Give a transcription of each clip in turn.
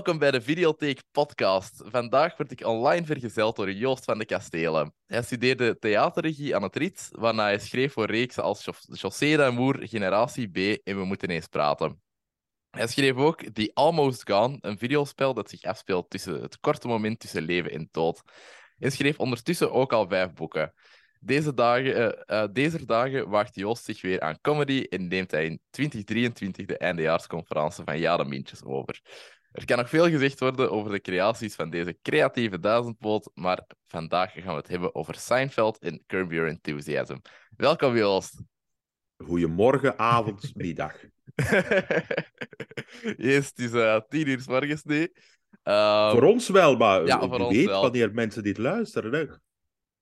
Welkom bij de Videotheek Podcast. Vandaag word ik online vergezeld door Joost van de Kastelen. Hij studeerde theaterregie aan het RIT, waarna hij schreef voor reeksen als José d'Amour, Generatie B en We Moeten Eens Praten. Hij schreef ook The Almost Gone, een videospel dat zich afspeelt tussen het korte moment tussen leven en dood. En schreef ondertussen ook al vijf boeken. Deze dagen, uh, deze dagen waagt Joost zich weer aan comedy en neemt hij in 2023 de eindejaarsconferentie van Jade Mintjes over. Er kan nog veel gezegd worden over de creaties van deze creatieve duizendpoot, maar vandaag gaan we het hebben over Seinfeld en Curb Your Enthusiasm. Welkom, Joost. Goedemorgen, avond, middag. het is uh, tien uur s morgens nu. Um, voor ons wel, maar ja, voor ons weet wel. wanneer mensen dit luisteren. Hè?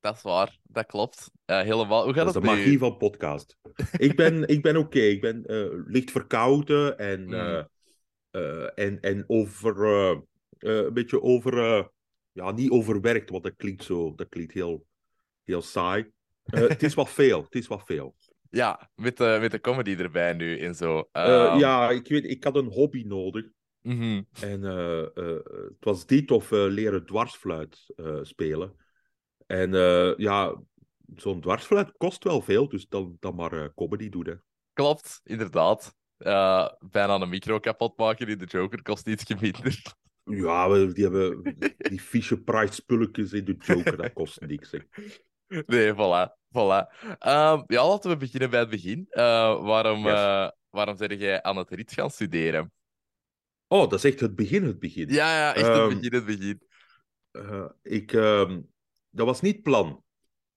Dat is waar, dat klopt. Uh, helemaal. Hoe gaat dat is de magie van podcast. ik ben, ik ben oké, ik ben uh, licht verkouden en... Mm. Uh, en, en over, uh, uh, een beetje over, ja, niet overwerkt, want dat klinkt zo, dat klinkt heel, heel saai. het is wat veel, het is wat veel. Ja, met de, met de comedy erbij nu en zo. Um... ja, ik weet, ik had een hobby nodig. Mm -hmm. En het was dit of leren dwarsfluit spelen. En ja, zo'n dwarsfluit kost wel veel, dus dan, dan maar comedy doen. Hè. Klopt, inderdaad uh, bijna een micro kapot maken in de Joker kost iets minder. Ja, die hebben die Fisher Price spulletjes in de Joker, dat kost niks. Hè. Nee, voilà. voilà. Uh, ja, laten we beginnen bij het begin. Uh, waarom, yes. uh, waarom zeg jij aan het RIT gaan studeren? Oh, dat is echt het begin, het begin. Ja, ja echt het um, begin, het begin. ik, um, dat was niet plan.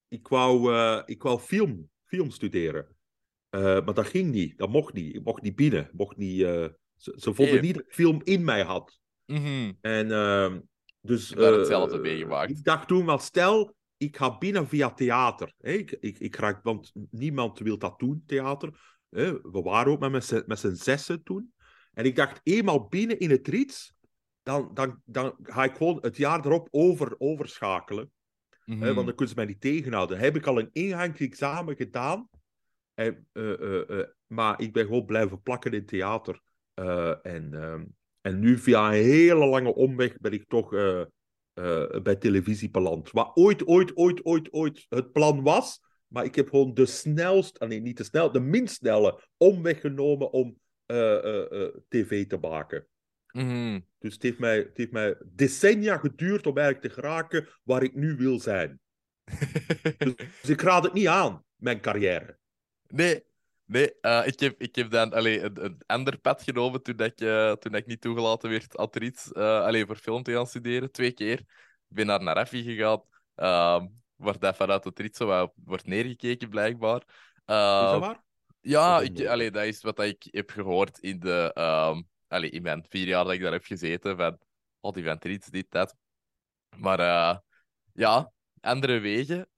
Ik wou, ik wou film, film studeren. Uh, maar dat ging niet. Dat mocht niet. Ik mocht niet binnen. Mocht niet, uh, ze, ze, vonden hey. niet dat ik film in mij had. Mm -hmm. En uh, dus... Uh, hetzelfde meegemaakt. Ik dacht toen wel, stel, ik ga binnen via theater. Hè? Ik, ik, ik raak, want niemand wil dat doen, theater. Hè? We waren ook met, met z'n zessen toen. En ik dacht, eenmaal binnen in het riets, dan, dan, dan ga ik gewoon het jaar erop over, overschakelen. Mm -hmm. hè? Want dan kunnen ze mij niet tegenhouden. Heb ik al een ingangsexamen gedaan en, uh, uh, maar ik ben gewoon blijven plakken in theater. en, ehm, en nu via een hele lange omweg ben ik toch bij televisie beland. Wat ooit, ooit, ooit, ooit, ooit het plan was. Maar ik heb gewoon de snelste, nee, niet de snel, de minst snelle omweg genomen om tv te maken. Mm -hmm. Dus het heeft, mij, het heeft mij decennia geduurd om eigenlijk te geraken waar ik nu wil zijn. dus, dus ik raad het niet aan, mijn carrière. Nee, nee uh, ik, heb, ik heb dan allee, een, een ander pad genomen toen, ik, uh, toen ik niet toegelaten werd aan het uh, allee, voor film te gaan studeren. Twee keer. Ik ben naar Narafi gegaan, uh, waar dat vanuit het rit zo wordt neergekeken, blijkbaar. is dat waar? Ja, ik, allee, dat is wat ik heb gehoord in, de, um, allee, in mijn vier jaar dat ik daar heb gezeten. Van, oh, die Triet, dit, dat. Maar ja, andere wegen.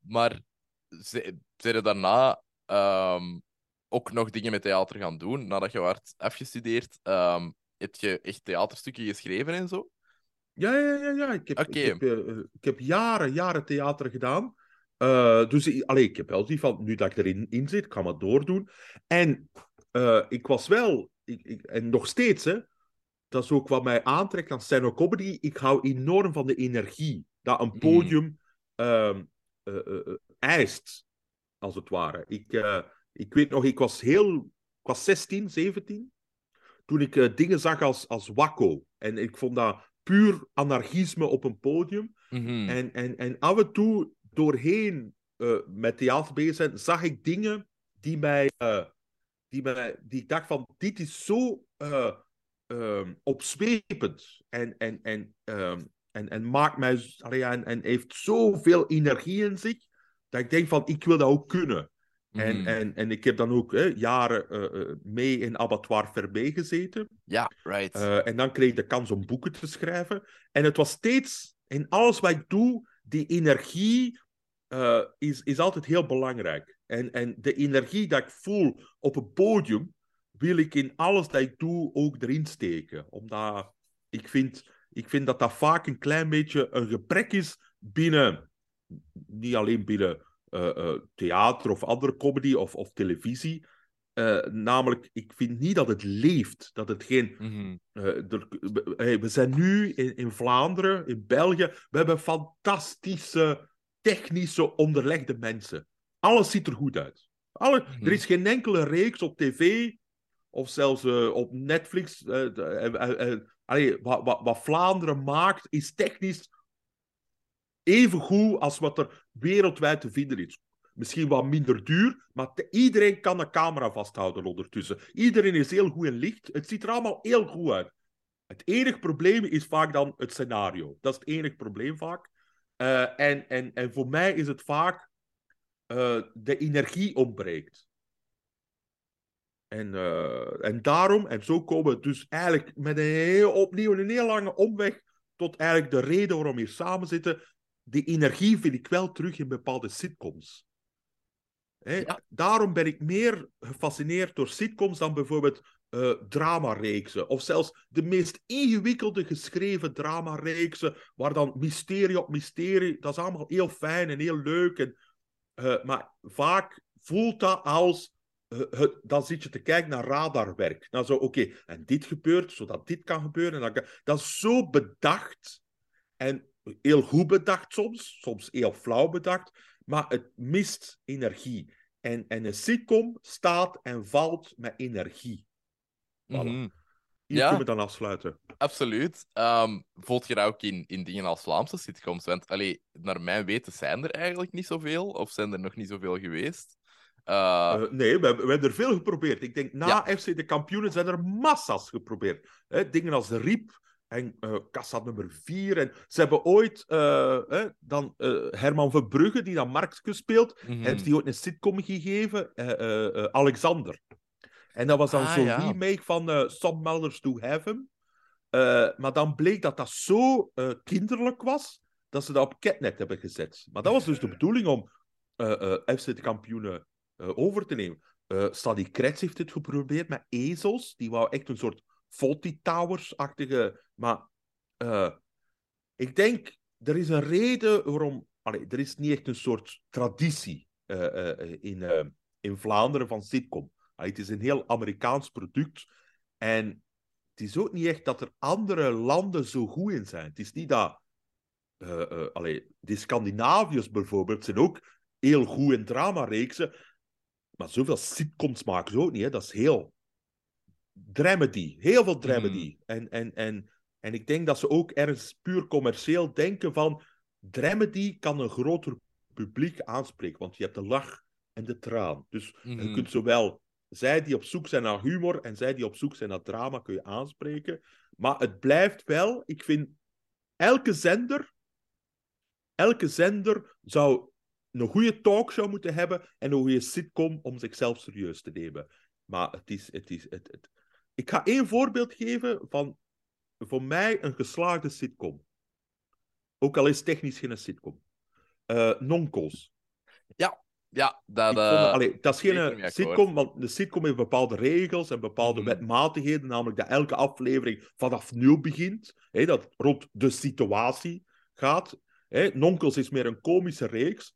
maar ze, ze daarna um, ook nog dingen met theater gaan doen nadat je werd afgestudeerd. Um, heb je echt theaterstukken geschreven en zo? Ja, ja, ja. ja. Ik, heb, okay. ik, heb, uh, ik heb jaren, jaren theater gedaan. Uh, dus allee, ik heb wel die van, nu dat ik erin in zit, kan het doordoen. En uh, ik was wel, ik, ik, en nog steeds, hè, dat is ook wat mij aantrekt aan stand-up comedy. Ik hou enorm van de energie dat een podium mm. eist als het ware. Ik, uh, ik weet nog, ik was heel... Ik was 16, 17, toen ik uh, dingen zag als, als Wakko. En ik vond dat puur anarchisme op een podium. Mm -hmm. en, en, en af en toe, doorheen uh, met theater bezig zijn, zag ik dingen die mij... die, mij die ik dacht van, dit is zo um, opzwepend. En, en, en, um, en, en maakt mij... Allee, en, en heeft zoveel energie in zich dat ik denk van, ik wil dat ook kunnen. Mm. En, en, en ik heb dan ook hè, jaren uh, mee in Abattoir Verbé gezeten. Ja, right. Uh, en dan kreeg ik de kans om boeken te schrijven. En het was steeds, in alles wat ik doe, die energie is, is altijd heel belangrijk. En, en de energie dat ik voel op een podium, wil ik in alles dat ik doe ook erin steken. Omdat ik vind, ik vind dat dat vaak een klein beetje een gebrek is binnen niet alleen binnen uh, uh, theater of andere comedy of, of televisie. Eh, namelijk, ik vind niet dat het leeft. Dat het geen. Mhm. eh, er- we- hey, we zijn nu in, in Vlaanderen, in België. We hebben fantastische, technische, onderlegde mensen. Alles ziet er goed uit. Alle, Mhm. Er is geen enkele reeks op tv of zelfs eh, op Netflix. eh, de- eh, eh, eh, allee, wat, wat, wat Vlaanderen maakt, is technisch even goed als wat er wereldwijd te vinden is. Misschien wat minder duur, maar iedereen kan een camera vasthouden ondertussen. Iedereen is heel goed in licht. Het ziet er allemaal heel goed uit. Het enige probleem is vaak dan het scenario. Dat is het enige probleem vaak. Eh, en, en, en voor mij is het vaak eh, de energie ontbreekt. En, eh, en daarom, en zo komen we dus eigenlijk met een heel, opnieuw een heel lange omweg tot eigenlijk de reden waarom we hier samen zitten. Die energie vind ik wel terug in bepaalde sitcoms. Hè, Ja. Daarom ben ik meer gefascineerd door sitcoms dan bijvoorbeeld eh dramareeksen. Of zelfs de meest ingewikkelde geschreven dramareeksen, waar dan mysterie op mysterie, dat is allemaal heel fijn en heel leuk. En, eh, maar vaak voelt dat als, eh, het, dan zit je te kijken naar radarwerk. Nou zo, oké, en dit gebeurt, zodat dit kan gebeuren. En dan kan- dat is zo bedacht en heel goed bedacht soms, soms heel flauw bedacht, maar het mist energie. En, en een sitcom staat en valt met energie. Voilà. Mhm. Hier Ja. kunnen we dan afsluiten. Absoluut. Ehm voelt je dat ook in, in dingen als Vlaamse sitcoms? Want allee, naar mijn weten zijn er eigenlijk niet zoveel, of zijn er nog niet zoveel geweest. Eh, Eh, nee, we, hebben- we hebben er veel geprobeerd. Ik denk, na FC de kampioenen zijn er massa's geprobeerd. Dingen als Riep en eh Kassa nummer 4. En ze hebben ooit eh, hè, dan eh, Herman Verbrugge, die dan Markske speelt, mhm. heeft die ooit een sitcom gegeven, eh, eh, eh, Alexander. En dat was dan Ah, zo'n ja. remake van eh Some Mothers to Heaven. Eh, maar dan bleek dat dat zo eh, kinderlijk was, dat ze dat op Catnet hebben gezet. Maar dat was dus de bedoeling om eh, eh, FC de kampioenen eh, over te nemen. Eh Stadi Kretz heeft het geprobeerd met ezels. Die wou echt een soort Fawlty Towers-achtige... Maar eh, ik denk, er is een reden waarom... Allee, er is niet echt een soort traditie eh, eh, in, in Vlaanderen van sitcom. Het is een heel Amerikaans product. En het is ook niet echt dat er andere landen zo goed in zijn. Het is niet dat... allee, de Scandinaviërs bijvoorbeeld zijn ook heel goed in dramareeksen. Maar zoveel sitcoms maken ze ook niet. Hè. Dat is heel dramedy. Heel veel dramedy. En, en, en, en ik denk dat ze ook ergens puur commercieel denken van... Dramedy kan een groter publiek aanspreken. Want je hebt de lach en de traan. Dus je Mhm. kunt zowel zij die op zoek zijn naar humor en zij die op zoek zijn naar drama kun je aanspreken. Maar het blijft wel, ik vind, elke zender, elke zender zou een goede talkshow moeten hebben en een goede sitcom om zichzelf serieus te nemen. Maar het is, het is, het, het... Ik ga één voorbeeld geven van, voor mij, een geslaagde sitcom. Ook al is technisch geen sitcom. Eh Nonkels. ja, dat... Ik vond, eh, allee, dat is geen akkoord. sitcom, want de sitcom heeft bepaalde regels en bepaalde Mhm. wetmatigheden, namelijk dat elke aflevering vanaf nul begint, hè, dat rond de situatie gaat. Hè. Nonkels is meer een komische reeks,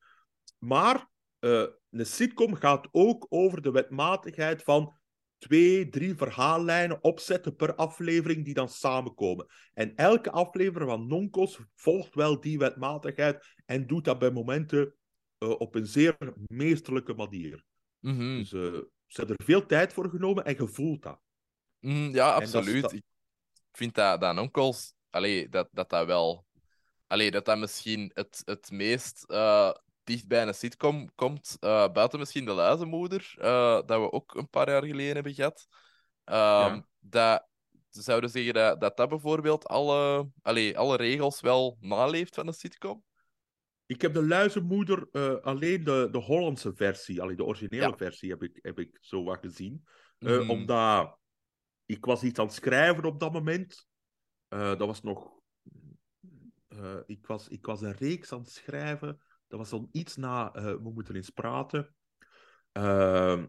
maar eh, een sitcom gaat ook over de wetmatigheid van twee, drie verhaallijnen opzetten per aflevering die dan samenkomen. En elke aflevering van Nonkels volgt wel die wetmatigheid en doet dat bij momenten eh, op een zeer meesterlijke manier. mhm. Dus eh, ze hebben er veel tijd voor genomen en gevoeld dat. Mhm, ja, absoluut. dat- Ik vind dat, dat allee, dat, dat dat wel... Allee, dat dat misschien het, het meest eh, dicht bij een sitcom komt, eh, buiten misschien De Luizenmoeder, eh, dat we ook een paar jaar geleden hebben gehad. Ehm, Dat ze zouden zeggen dat, dat dat bijvoorbeeld alle, allee, alle regels wel naleeft van een sitcom. Ik heb de Luizenmoeder eh, alleen de, de Hollandse versie, allee, de originele Ja. versie, heb ik, heb ik zo wat gezien. Mhm. Omdat ik was iets aan het schrijven op dat moment. Dat was nog... ik, was, ik was een reeks aan het schrijven. Dat was dan iets na eh, We moeten eens praten. Eh,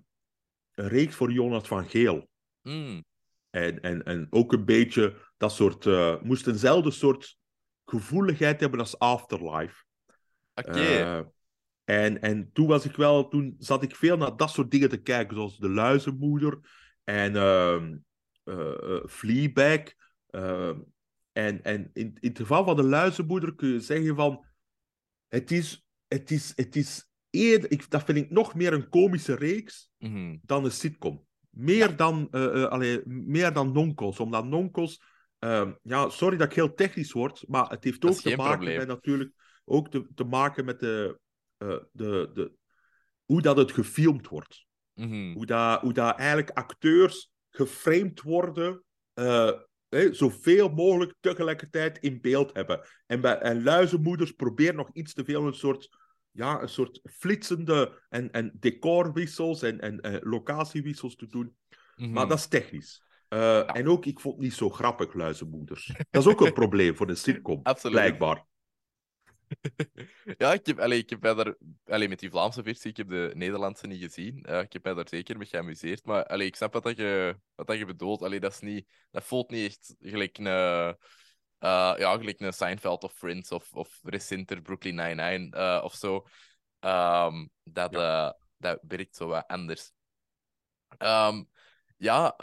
een reeks voor Jonas van Geel. Mm, En, en, en ook een beetje dat soort... eh moest eenzelfde soort gevoeligheid hebben als Afterlife. Oké. Eh, En, en toen was ik wel, toen zat ik veel naar dat soort dingen te kijken, zoals De Luizenmoeder en uh, Fleabag. Uh, en en in, in het geval van De Luizenmoeder kun je zeggen van, het is, het is, het is eerder, ik, dat vind ik nog meer een komische reeks Mhm. dan een sitcom. Meer dan, eh, allee, meer dan Nonkos. Omdat Nonkos, ehm, ja, sorry dat ik heel technisch word, maar het heeft ook te maken probleem. met natuurlijk ook te, te maken met de, eh, de, de, hoe dat het gefilmd wordt. Mhm. Hoe dat, hoe dat eigenlijk acteurs geframed worden, hè, zoveel mogelijk tegelijkertijd in beeld hebben. En, bij, en luizenmoeders proberen nog iets te veel een soort, ja, een soort flitsende en, en decorwissels en, en eh, locatiewissels te doen. Mhm. Maar dat is technisch. Eh, En ook, ik vond het niet zo grappig, luizenmoeders. Dat is ook een probleem voor een sitcom, Absoluut. blijkbaar. Ja, ik heb, allee, ik heb mij daar, allee, met die Vlaamse versie, ik heb de Nederlandse niet gezien. Ik heb mij daar zeker mee geamuseerd. Maar allee, ik snap wat, dat je, wat dat je bedoelt. Allee, dat, is niet, dat voelt niet echt gelijk een, eh, ja, gelijk een Seinfeld of Friends of, of recenter Brooklyn Nine-Nine eh, of zo. Ehm, dat, eh, dat werkt zo wat anders. Ehm, ja,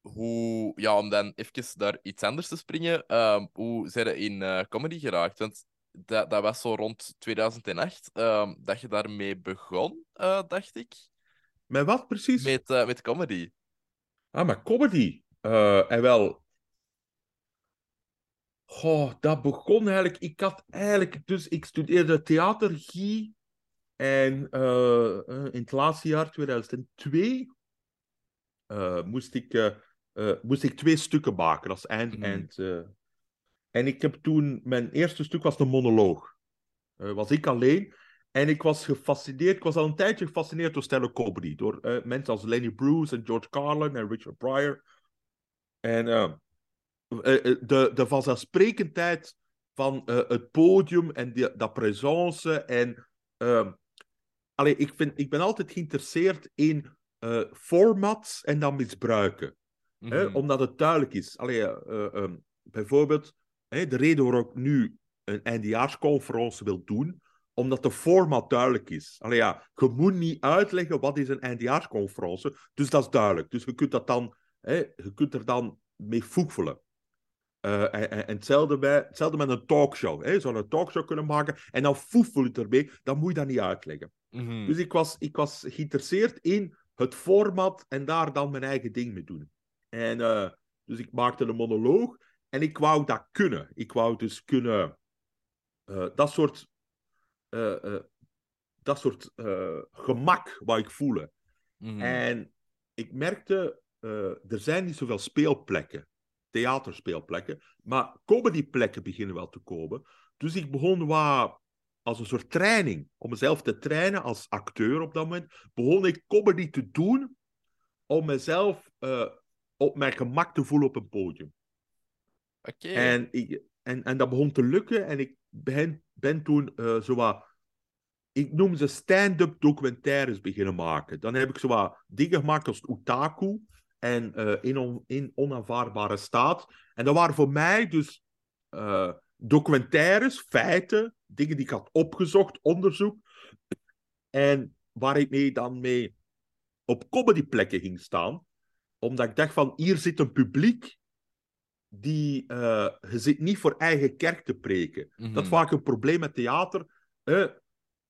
hoe, ja, om dan even naar iets anders te springen. ehm, hoe zijn je in comedy geraakt? Want dat, dat was zo rond 2008 ehm, dat je daarmee begon, dacht ik. Met wat precies? Met, met comedy. Ah, maar comedy. En wel. Goh, dat begon eigenlijk. Ik had eigenlijk. Dus ik studeerde theatergie. En eh, eh, in het laatste jaar, 2002, eh, moest, ik, moest ik twee stukken maken. Is eind. Eind eh. En ik heb toen. Mijn eerste stuk was de monoloog. Was ik alleen. En ik was gefascineerd. Ik was al een tijdje gefascineerd door stand-up comedy. Door mensen als Lenny Bruce en George Carlin en Richard Pryor. En de, de vanzelfsprekendheid van eh, het podium en die, dat présence. En eh, allee, ik, vind, ik ben altijd geïnteresseerd in eh, formats en dan misbruiken. Hè, Mhm. omdat het duidelijk is. Allee, eh, eh, ehm, bijvoorbeeld, hè, de reden waarom ik nu een eindejaarsconferentie wil doen, omdat de format duidelijk is. Allee, ja, je moet niet uitleggen wat is een eindejaarsconferentie, dus dat is duidelijk. Dus je kunt, dat dan, hè, je kunt er dan mee voegvullen. Eh, en, hetzelfde, bij, hetzelfde met een talkshow. Hè. Je zou een talkshow kunnen maken en dan voegvul je het ermee. Dan moet je dat niet uitleggen. Mhm. Dus ik was, ik was geïnteresseerd in het format en daar dan mijn eigen ding mee doen. En eh, dus ik maakte een monoloog en ik wou dat kunnen. Ik wou dus kunnen eh, dat soort, dat soort gemak wou ik voelen. Mhm. En ik merkte, er zijn niet zoveel speelplekken, theaterspeelplekken, maar comedyplekken beginnen wel te komen. Dus ik begon wat als een soort training, om mezelf te trainen als acteur op dat moment, begon ik comedy te doen om mezelf eh, op mijn gemak te voelen op een podium. Oké. En, ik, en, en dat begon te lukken en ik ben, ben toen eh zo wat ik noem ze stand-up documentaires beginnen maken. Dan heb ik zo wat dingen gemaakt als Otaku en eh, in, on, in onaanvaardbare staat. En dat waren voor mij dus eh, documentaires, feiten, dingen die ik had opgezocht, onderzoek. En waar ik mee dan mee op comedyplekken ging staan. Omdat ik dacht van, hier zit een publiek die... eh, je zit niet voor eigen kerk te preken. Mhm. Dat is vaak een probleem met theater.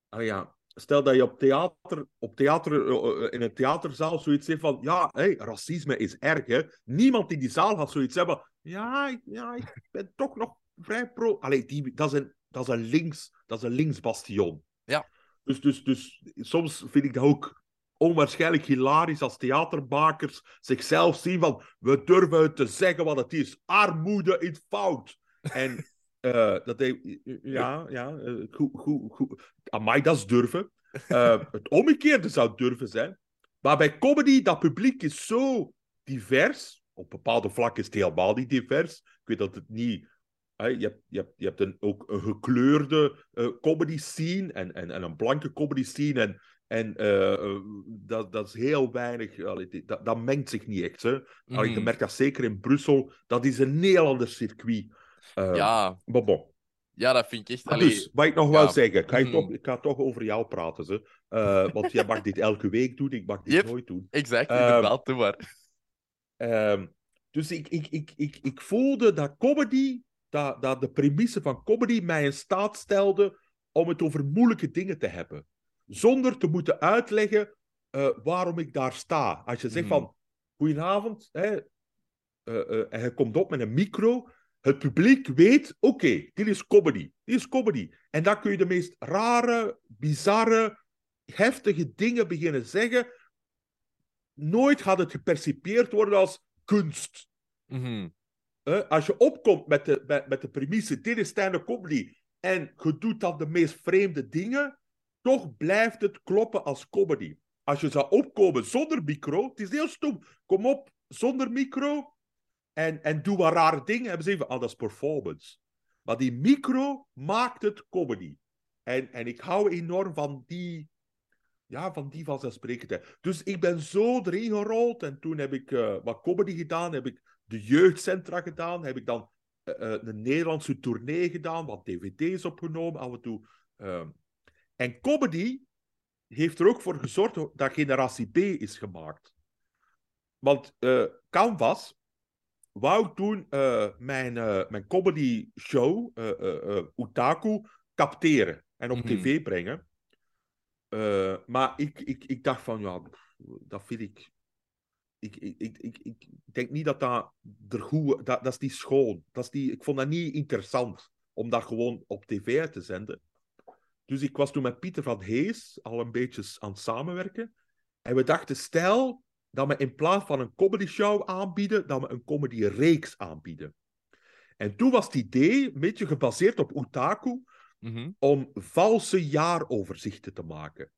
Ah ja, stel dat je op theater, op theater eh, eh, in een theaterzaal zoiets zegt van ja, hey, racisme is erg. Hè? Niemand in die zaal gaat zoiets hebben. Ja, ik- ja ik ben toch nog vrij pro. Allee, die, dat, is een, dat, is een links, dat is een linksbastion. Ja. Dus, dus, dus soms vind ik dat ook onwaarschijnlijk hilarisch als theaterbakers zichzelf zien van we durven het te zeggen wat het is. Armoede is fout. En eh, dat hij, ja, ja, eh, goed, goed, goed. Amai, dat is durven. Eh, het omgekeerde zou durven zijn. Maar bij comedy, dat publiek is zo divers. Op bepaalde vlakken is het helemaal niet divers. Ik weet dat het niet... je hebt, je hebt, je hebt een, ook een gekleurde comedy scene en, en, en een blanke comedy scene. En, en dat, dat is heel weinig... dat, dat mengt zich niet echt. Hè. Je Mhm. merkt dat zeker in Brussel. Dat is een heel ander circuit. Eh, Ja, maar bon. Ja, dat vind ik echt... Allee, dus, wat ik nog ja. wel zeggen, ik ga, Mhm. toch, ik ga toch over jou praten. Ze. Eh, want jij mag dit elke week doen, ik mag dit Yep. nooit doen. Exact, Ehm, inderdaad, doe maar. Ehm, dus ik, ik, ik, ik, ik voelde dat comedy, dat, dat de premisse van comedy mij in staat stelde om het over moeilijke dingen te hebben. Zonder te moeten uitleggen eh, waarom ik daar sta. Als je zegt Mhm. van, goedenavond, hè, eh, eh, en je komt op met een micro, het publiek weet, oké, dit is comedy. Dit is comedy. En dan kun je de meest rare, bizarre, heftige dingen beginnen zeggen. Nooit gaat het gepercipieerd worden als kunst. Mhm. Als je opkomt met de, met, met de premisse, dit is stand-up comedy, en je doet dan de meest vreemde dingen, toch blijft het kloppen als comedy. Als je zou opkomen zonder micro, het is heel stom, kom op zonder micro en, en doe wat rare dingen, hebben ze even, ah, dat is performance. Maar die micro maakt het comedy. En, en ik hou enorm van die, ja, van die vanzelfsprekendheid. Dus ik ben zo erin gerold en toen heb ik eh, wat comedy gedaan, heb ik de jeugdcentra gedaan, heb ik dan eh, een Nederlandse tournee gedaan, wat dvd's opgenomen, af en toe. ehm. En comedy heeft er ook voor gezorgd dat Generatie B is gemaakt. Want Canvas wou toen eh, mijn, eh, mijn comedy show, eh, eh, Utaku, capteren en op Mhm. tv brengen. Maar ik, ik, ik dacht van, ja, dat vind ik... Ik, ik, ik, ik, ik denk niet dat dat er goed... Dat, dat is niet schoon. Dat is niet, ik vond dat niet interessant om dat gewoon op tv uit te zenden. Dus ik was toen met Pieter van Hees al een beetje aan het samenwerken. En we dachten, stel dat we in plaats van een comedy show aanbieden, dat we een comedy reeks aanbieden. En toen was het idee, een beetje gebaseerd op Otaku, Mhm. om valse jaaroverzichten te maken.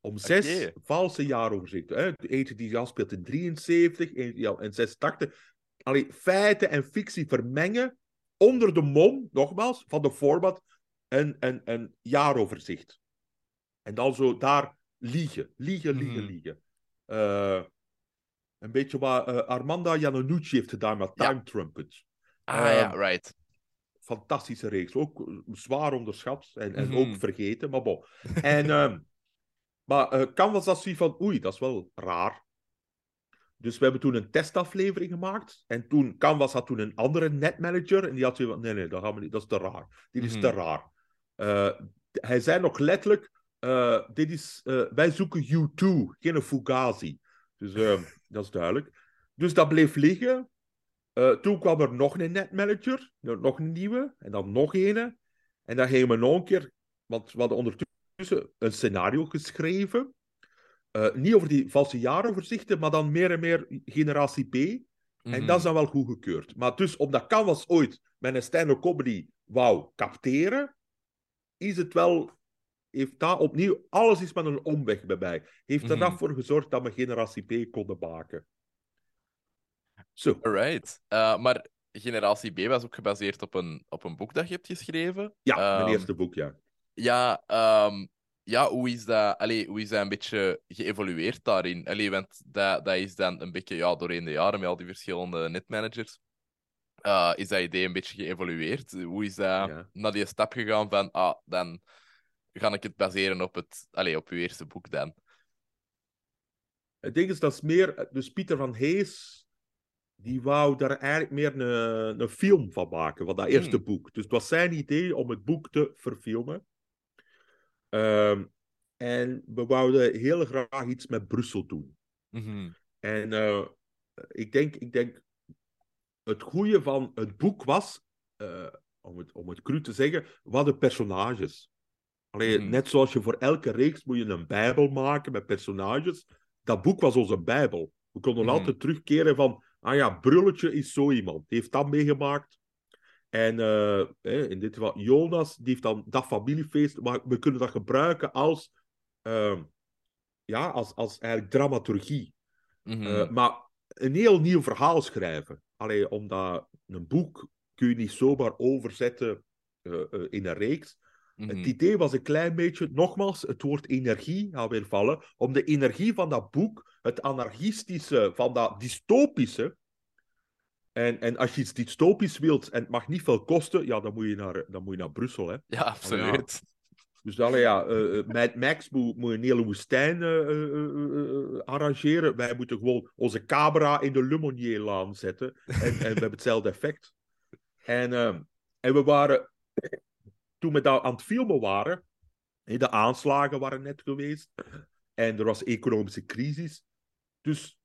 Om zes valse jaaroverzichten. Hè? Eentje die afspeelt in 73, eentje ja, in 86. Allee, feiten en fictie vermengen onder de mom, nogmaals, van de format een, een, een jaaroverzicht. En dan zo daar liegen, liegen, liegen, Mhm. liegen. Eh, een beetje wat eh, Armanda Iannucci heeft gedaan met Ja. Time Trumpet. Ah ja, Ehm, right. fantastische reeks. Ook eh, zwaar onderschat en, en Mhm. ook vergeten, maar bon. En, ehm, maar eh Canvas had zoiets van, oei, dat is wel raar. Dus we hebben toen een testaflevering gemaakt. En toen, Canvas had toen een andere netmanager. En die had zoiets van, nee, nee, dat gaan we niet. Dat is te raar. Dit is Mhm. te raar. Eh, hij zei nog letterlijk, dit is, wij zoeken U2, geen Fugazi. Dus ehm, dat is duidelijk. Dus dat bleef liggen. Eh, toen kwam er nog een netmanager, nog een nieuwe, en dan nog een. En dan gingen we nog een keer, want we hadden ondertussen een scenario geschreven. Eh, niet over die valse jaaroverzichten, maar dan meer en meer generatie B. En Mhm. dat is dan wel goedgekeurd. Maar dus, omdat Canvas ooit met een stand-up comedy wou capteren, is het wel... Heeft daar opnieuw... Alles is met een omweg bij mij. Heeft er Mhm. dat voor gezorgd dat we generatie B konden maken. Zo. Alright. Eh, maar Generatie B was ook gebaseerd op een, op een boek dat je hebt geschreven. Ja, mijn Ehm, eerste boek, ja. Ja, ehm, ja hoe, is dat, allee, hoe is dat een beetje geëvolueerd daarin? Allee, want dat, dat is dan een beetje ja, doorheen de jaren met al die verschillende netmanagers. eh, is dat idee een beetje geëvolueerd? Hoe is dat Ja. naar die stap gegaan van, ah, dan ga ik het baseren op, het, allee, op uw eerste boek dan? Het ding is, dat is meer... Dus Pieter van Hees, die wou daar eigenlijk meer een, een film van maken, van dat eerste Hmm. boek. Dus het was zijn idee om het boek te verfilmen. Ehm, en we wouden heel graag iets met Brussel doen. Mhm. En eh, ik, denk, ik denk, het goede van het boek was, eh, om, het, om het cru te zeggen, wat de personages. Allee, Mhm. Net zoals je voor elke reeks moet je een bijbel maken met personages. Dat boek was onze bijbel. We konden Mhm. altijd terugkeren van, ah ja, Brulletje is zo iemand. Die heeft dat meegemaakt. En eh, in dit geval Jonas, die heeft dan dat familiefeest. Maar we kunnen dat gebruiken als, eh, ja, als, als eigenlijk dramaturgie. Mhm. Eh, maar een heel nieuw verhaal schrijven. Allee, omdat een boek kun je niet zomaar overzetten eh, in een reeks. Mhm. Het idee was een klein beetje, nogmaals, het woord energie gaat weer vallen, om de energie van dat boek, het anarchistische, van dat dystopische, En, en als je iets dystopisch wilt en het mag niet veel kosten, ja, dan moet je naar, dan moet je naar Brussel. Hè. Ja, absoluut. Dus allee, ja, uh, Mad Max moet, moet een hele woestijn uh, arrangeren. Wij moeten gewoon onze camera in de Lumonier-laan zetten. En, en we hebben hetzelfde effect. En, en we waren, toen we daar aan het filmen waren, de aanslagen waren net geweest. En er was economische crisis. Dus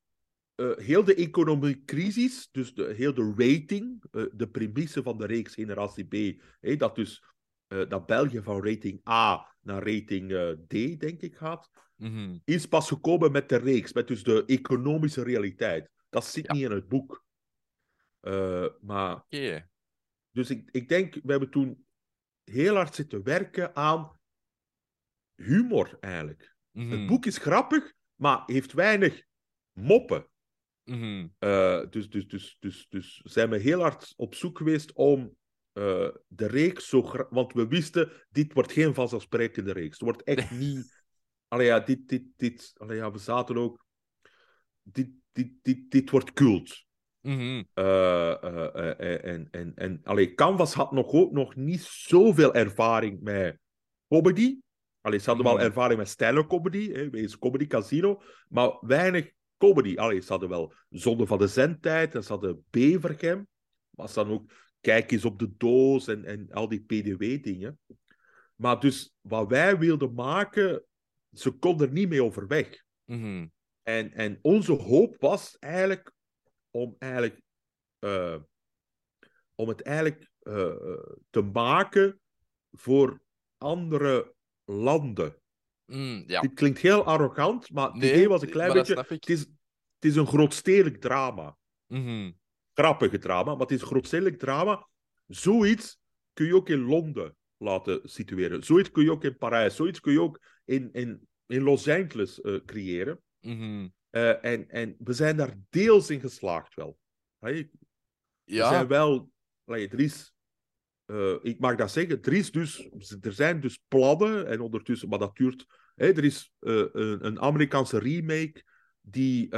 uh, heel de economische crisis, dus de, heel de rating, uh, de premisse van de reeks Generatie B, hey, dat dus uh, dat België van rating A naar rating D, denk ik, gaat, mm -hmm. is pas gekomen met de reeks, met dus de economische realiteit. Dat zit ja. niet in het boek. maar... Yeah. Dus ik, ik denk, we hebben toen heel hard zitten werken aan humor, eigenlijk. Mm -hmm. Het boek is grappig, maar heeft weinig moppen. Mm -hmm. uh, dus, dus, dus, dus, dus zijn we heel hard op zoek geweest om uh, de reeks zo... Want we wisten, dit wordt geen vanzelfsprekende reeks. Het wordt echt niet... Allee, ja, dit, dit, dit... Allee, ja, we zaten ook... Dit, dit, dit, dit wordt cult. Mm -hmm. uh, en, en, en allee, Canvas had nog, ook nog niet zoveel ervaring met comedy. Allee, ze hadden Mhm. wel ervaring met stand comedy, hè, wegens Comedy Casino, maar weinig comedy. Allee, ze hadden wel Zonde van de Zendtijd en ze hadden Bevergem, maar ze hadden ook Kijk eens op de doos en, en al die PDW-dingen. Maar dus wat wij wilden maken, ze konden er niet mee overweg. Mhm. En, en onze hoop was eigenlijk om, eigenlijk, uh, om het eigenlijk uh, te maken voor andere landen. Mm, ja. Dit klinkt heel arrogant, maar het Nee, idee was een klein beetje... Het is, het is een grootstedelijk drama. Mhm. Grappige drama, maar het is een grootstedelijk drama. Zoiets kun je ook in Londen laten situeren. Zoiets kun je ook in Parijs. Zoiets kun je ook in, in, in Los Angeles uh, creëren. Mhm. Uh, en, en we zijn daar deels in geslaagd wel. Hey, Ja. Er zijn wel... Er is... Uh, ik mag dat zeggen. Er, is dus, er zijn dus plannen, en ondertussen, maar dat duurt. Er is uh, een, een, Amerikaanse remake die,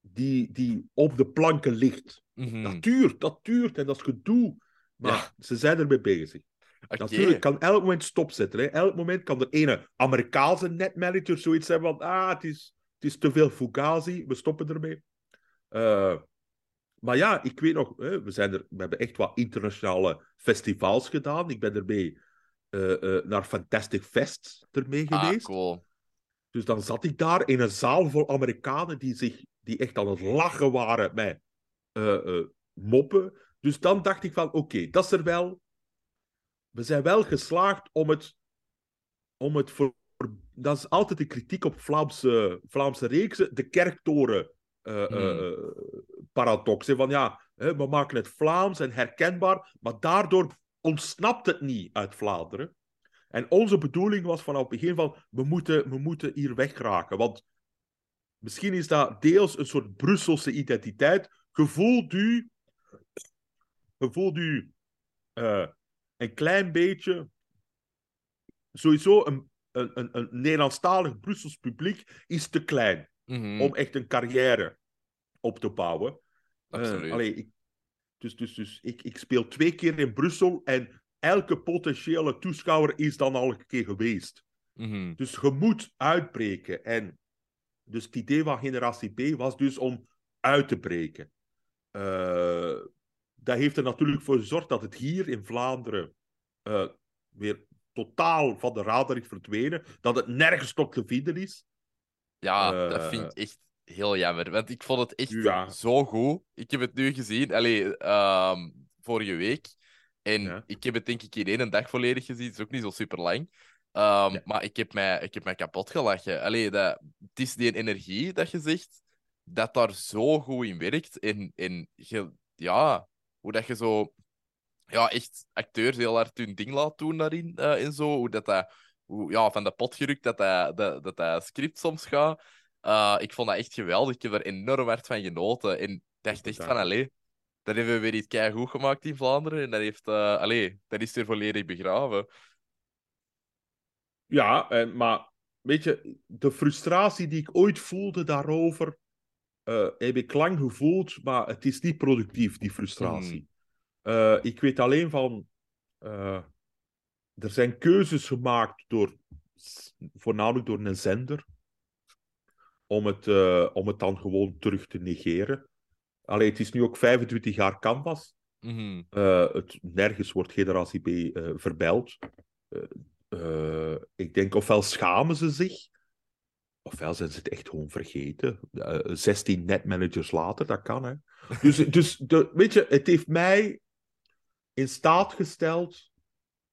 die, die op de planken ligt. Mhm. Dat duurt, dat duurt en dat is gedoe. Maar Ja. ze zijn ermee bezig. Natuurlijk kan elk moment stopzetten. Hè. Elk moment kan er ene Amerikaanse netmanager zoiets hebben van ah, het is, het is te veel fugazi, we stoppen ermee. Uh, maar ja, ik weet nog, hè, we, zijn er, we hebben echt wat internationale festivals gedaan. Ik ben ermee uh, uh, naar Fantastic Fest ermee Ah, geweest. cool. Dus dan zat ik daar in een zaal vol Amerikanen die, zich, die echt aan het lachen waren met uh, moppen. Dus dan dacht ik van, oké, okay, dat is er wel. We zijn wel geslaagd om het, om het voor... Dat is altijd de kritiek op Vlaamse, Vlaamse reeksen. De kerktoren uh, Hmm. paradox. Hè? Van ja, hè, we maken het Vlaams en herkenbaar, maar daardoor ontsnapt het niet uit Vlaanderen. En onze bedoeling was vanaf het begin van, we moeten, we moeten hier wegraken. Want misschien is dat deels een soort Brusselse identiteit. Gevoelt u, gevoelt u uh, een klein beetje, sowieso een, een, een, een Nederlandstalig Brussels publiek is te klein Mhm. om echt een carrière op te bouwen. Uh, allee, ik, dus dus, dus ik, ik speel twee keer in Brussel en elke potentiële toeschouwer is dan al een keer geweest. Mhm. Dus je moet uitbreken. En dus het idee van Generatie B was dus om uit te breken. Uh, dat heeft er natuurlijk voor gezorgd dat het hier in Vlaanderen uh, weer totaal van de radar is verdwenen. Dat het nergens nog te vinden is. Ja, Uh, dat vind ik echt heel jammer. Want ik vond het echt Ja. zo goed. Ik heb het nu gezien, allee, ehm, vorige week. En Ja. ik heb het denk ik in één dag volledig gezien. Het is ook niet zo super lang. Ehm, Ja. Maar ik heb, mij, ik heb mij kapot gelachen. Allee, dat, het is die energie dat je zegt, dat daar zo goed in werkt. En, en je, ja, hoe dat je zo ja, echt acteurs heel hard hun ding laat doen daarin eh, en zo. Hoe dat, dat hoe, ja, van de pot gerukt dat dat, dat, dat, dat script soms gaat. Uh, ik vond dat echt geweldig. Ik heb er enorm hard van genoten. En dacht echt van, allee, dat hebben we weer iets goed gemaakt in Vlaanderen. En dat, heeft, uh, allee, dat is weer volledig begraven. Ja, en, maar weet je, de frustratie die ik ooit voelde daarover, eh, heb ik lang gevoeld, maar het is niet productief, die frustratie. Eh, ik weet alleen van. eh, er zijn keuzes gemaakt door. voornamelijk door een zender. Om het, eh, om het dan gewoon terug te negeren. Allee, het is nu ook 25 jaar Canvas. Mhm. Het, nergens wordt generatie B verbeld. Ik denk ofwel schamen ze zich, ofwel zijn ze het echt gewoon vergeten. Eh, 16 netmanagers later, dat kan hè. Dus, dus de, weet je, het heeft mij in staat gesteld.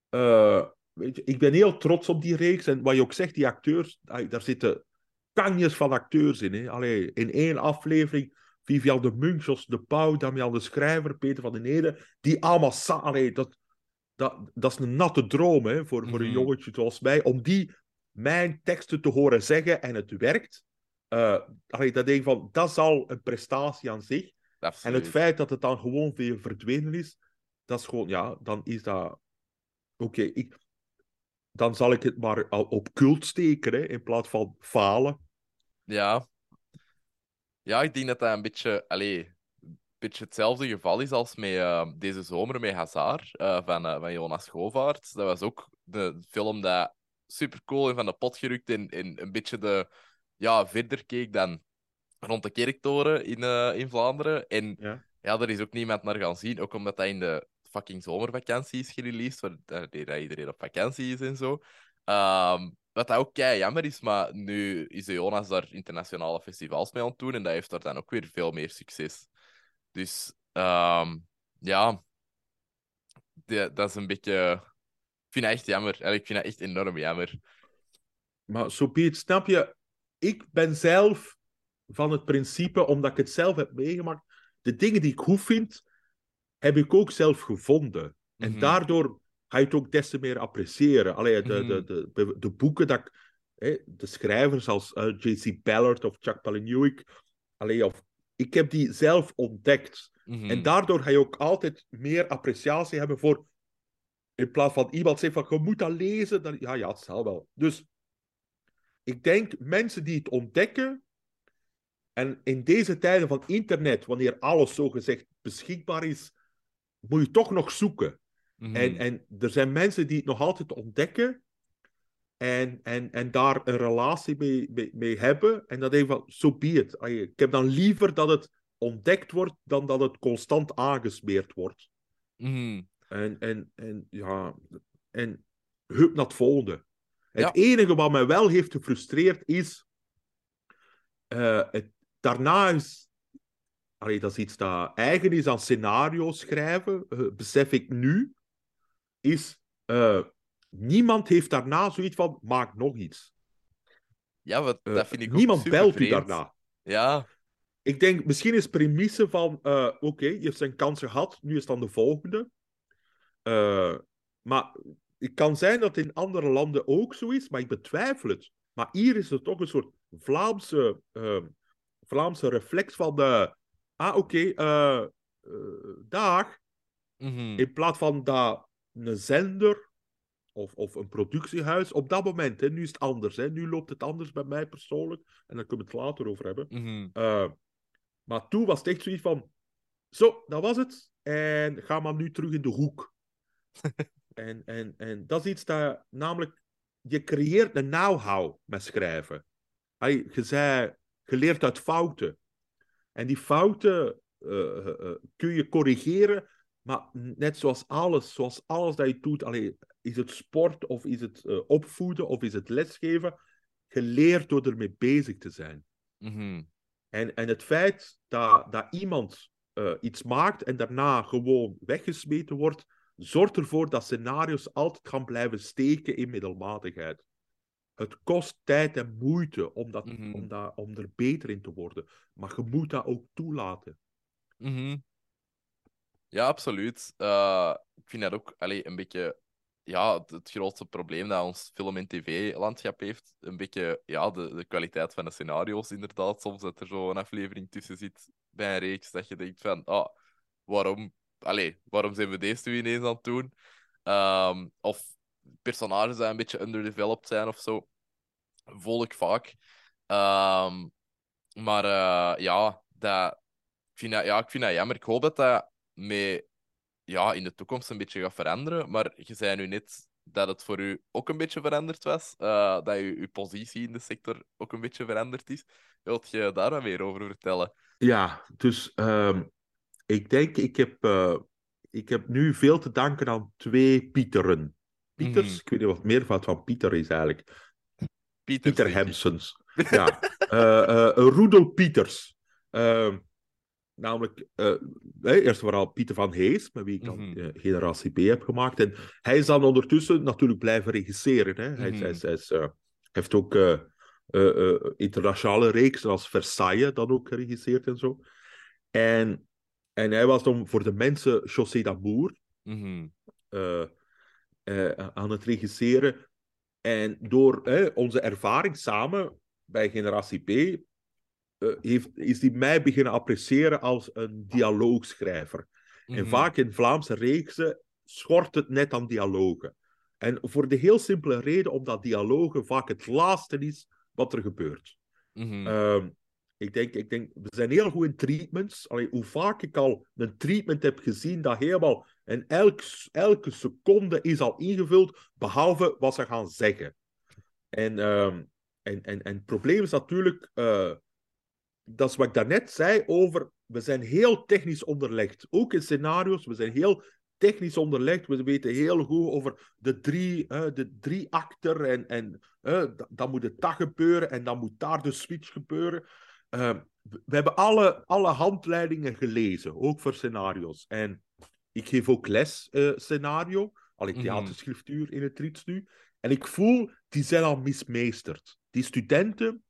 eh, weet je, ik ben heel trots op die reeks. En wat je ook zegt, die acteurs, daar zitten kanjes van acteurs in. Hè. Allee, in één aflevering Vivian de Munk, Jos de Pauw, Damian de Schrijver, Peter van den Ede, die allemaal sa- allee, dat, dat, dat is een natte droom hè, voor, voor een Mhm. jongetje zoals mij, om die mijn teksten te horen zeggen en het werkt. Allee, dat denk ik van, dat is al een prestatie aan zich. En het feit dat het dan gewoon weer verdwenen is, dat is gewoon, ja, dan is dat... Oké, ik... dan zal ik het maar op cult steken, hè, in plaats van falen. Ja. Ja, ik denk dat dat een beetje, allee, een beetje hetzelfde geval is als met eh, deze zomer met Hazard eh, van, eh, van Jonas Govaert. Dat was ook de film dat super cool en van de pot gerukt en, en een beetje de, ja, verder keek dan rond de kerktoren in, in Vlaanderen. En Ja. ja, er is ook niemand naar gaan zien, ook omdat dat in de fucking zomervakantie is gereleased, waar iedereen op vakantie is en zo. Ehm, wat dat ook kei jammer is, maar nu is Jonas daar internationale festivals mee aan het doen en dat heeft daar dan ook weer veel meer succes. Dus ehm, ja, dat is een beetje. Ik vind dat echt jammer. Ik vind dat echt enorm jammer. Maar it, snap je? Ik ben zelf van het principe, omdat ik het zelf heb meegemaakt, de dingen die ik goed vind, heb ik ook zelf gevonden. En Mhm. daardoor ga je het ook des te meer appreciëren. Allee, de, Mhm. de, de, de, de boeken dat ik... Hè, de schrijvers als eh, J.C. Ballard of Chuck Palahniuk, allee, of, ik heb die zelf ontdekt. Mhm. En daardoor ga je ook altijd meer appreciatie hebben voor... In plaats van iemand zegt van, je moet dat lezen. Dan, ja, ja, het zal wel. Dus ik denk, mensen die het ontdekken... En in deze tijden van internet, wanneer alles zogezegd beschikbaar is, moet je toch nog zoeken. Mhm. En, en er zijn mensen die het nog altijd ontdekken en, en, en daar een relatie mee, mee, mee hebben. En denk ik van, so be it. Allee, Ik heb dan liever dat het ontdekt wordt dan dat het constant aangesmeerd wordt. Mhm. En, en, en ja, en hup naar het volgende. Het enige wat mij wel heeft gefrustreerd is. eh, het, daarna is. Allee, dat is iets dat eigen is aan scenario schrijven, eh, besef ik nu. Is. eh, niemand heeft daarna zoiets van. Maak nog iets. Ja, wat, Eh, dat vind ik ook niemand belt u vreemd. daarna. Ja. Ik denk, misschien is premisse van, oké, je hebt zijn kans gehad, nu is het dan de volgende. Maar het kan zijn dat in andere landen ook zo is, maar ik betwijfel het. Maar hier is er toch een soort Vlaamse, Vlaamse reflex van, de, ah oké, eh, eh, dag. Mhm. In plaats van dat een zender of, of een productiehuis, op dat moment, hè, nu is het anders. Hè, nu loopt het anders bij mij persoonlijk, en daar kunnen we het later over hebben. Mhm. Eh, maar toen was het echt zoiets van: zo, dat was het. En ga maar nu terug in de hoek. en, en, en dat is iets dat, namelijk, je creëert een know-how met schrijven. Allee, je zei, je leert uit fouten. En die fouten eh, eh, eh, kun je corrigeren, maar net zoals alles, zoals alles dat je doet, allee, is het sport of is het opvoeden of is het lesgeven, je leert door ermee bezig te zijn. Mhm. En, en het feit dat, dat iemand iets maakt en daarna gewoon weggesmeten wordt, zorgt ervoor dat scenario's altijd gaan blijven steken in middelmatigheid. Het kost tijd en moeite om, dat, Mhm. om, dat, om er beter in te worden. Maar je moet dat ook toelaten. Mhm. Ja, absoluut. Eh, ik vind dat ook allee, een beetje ja, het, het grootste probleem dat ons film- en tv-landschap heeft. Een beetje ja, de, de kwaliteit van de scenario's, inderdaad. Soms dat er zo een aflevering tussen zit bij een reeks dat je denkt van, ah, waarom, allee, waarom zijn we deze nu ineens aan het doen? Ehm, of personages die een beetje underdeveloped zijn of zo. Voel ik vaak. Ehm, maar eh, ja, dat, ik, vind dat, ja, ik vind dat jammer. Ik hoop dat dat mee, ja, in de toekomst een beetje gaat veranderen. Maar je zei nu net dat het voor u ook een beetje veranderd was. eh, dat je, uw positie in de sector ook een beetje veranderd is. Wilt je daar wat meer over vertellen? Ja, dus ehm, ik denk, ik heb, eh, ik heb nu veel te danken aan twee Pieteren. Pieters, Mhm. ik weet niet wat het meervoud van Pieter is eigenlijk. Pieter. Hemsens. Ja, Eh eh, Roedel Pieters. Ehm, namelijk, eh, eerst vooral Pieter van Hees, met wie ik dan Mhm. Generatie B heb gemaakt. En hij is dan ondertussen natuurlijk blijven regisseren. Hè. Hij, eh, heeft ook internationale reeksen als Versailles dan ook geregisseerd en zo. En, en hij was dan voor de mensen José d'Amour Mhm. eh, eh, aan het regisseren. En door onze ervaring samen bij Generatie B eh, heeft, is hij mij beginnen appreciëren als een dialoogschrijver. En Mhm. vaak in Vlaamse reeksen schort het net aan dialogen. En voor de heel simpele reden omdat dialogen vaak het laatste is wat er gebeurt. Mhm. Ehm, ik, denk, ik denk, we zijn heel goed in treatments. Allee, hoe vaak ik al een treatment heb gezien dat helemaal... En elk, elke seconde is al ingevuld, behalve wat ze gaan zeggen. En, ehm, en, en, en het probleem is natuurlijk... eh, dat is wat ik daarnet zei over... We zijn heel technisch onderlegd. Ook in scenario's, we zijn heel technisch onderlegd. We weten heel goed over de drie, eh, de drie acter en... en dan moet het dat gebeuren en dan moet daar de switch gebeuren. Eh, we we hebben alle, alle handleidingen gelezen, ook voor scenario's. En ik geef ook les eh, scenario, al Mhm. theaterschriftuur in het Rits nu. En ik voel, die zijn al mismeesterd. Die studenten,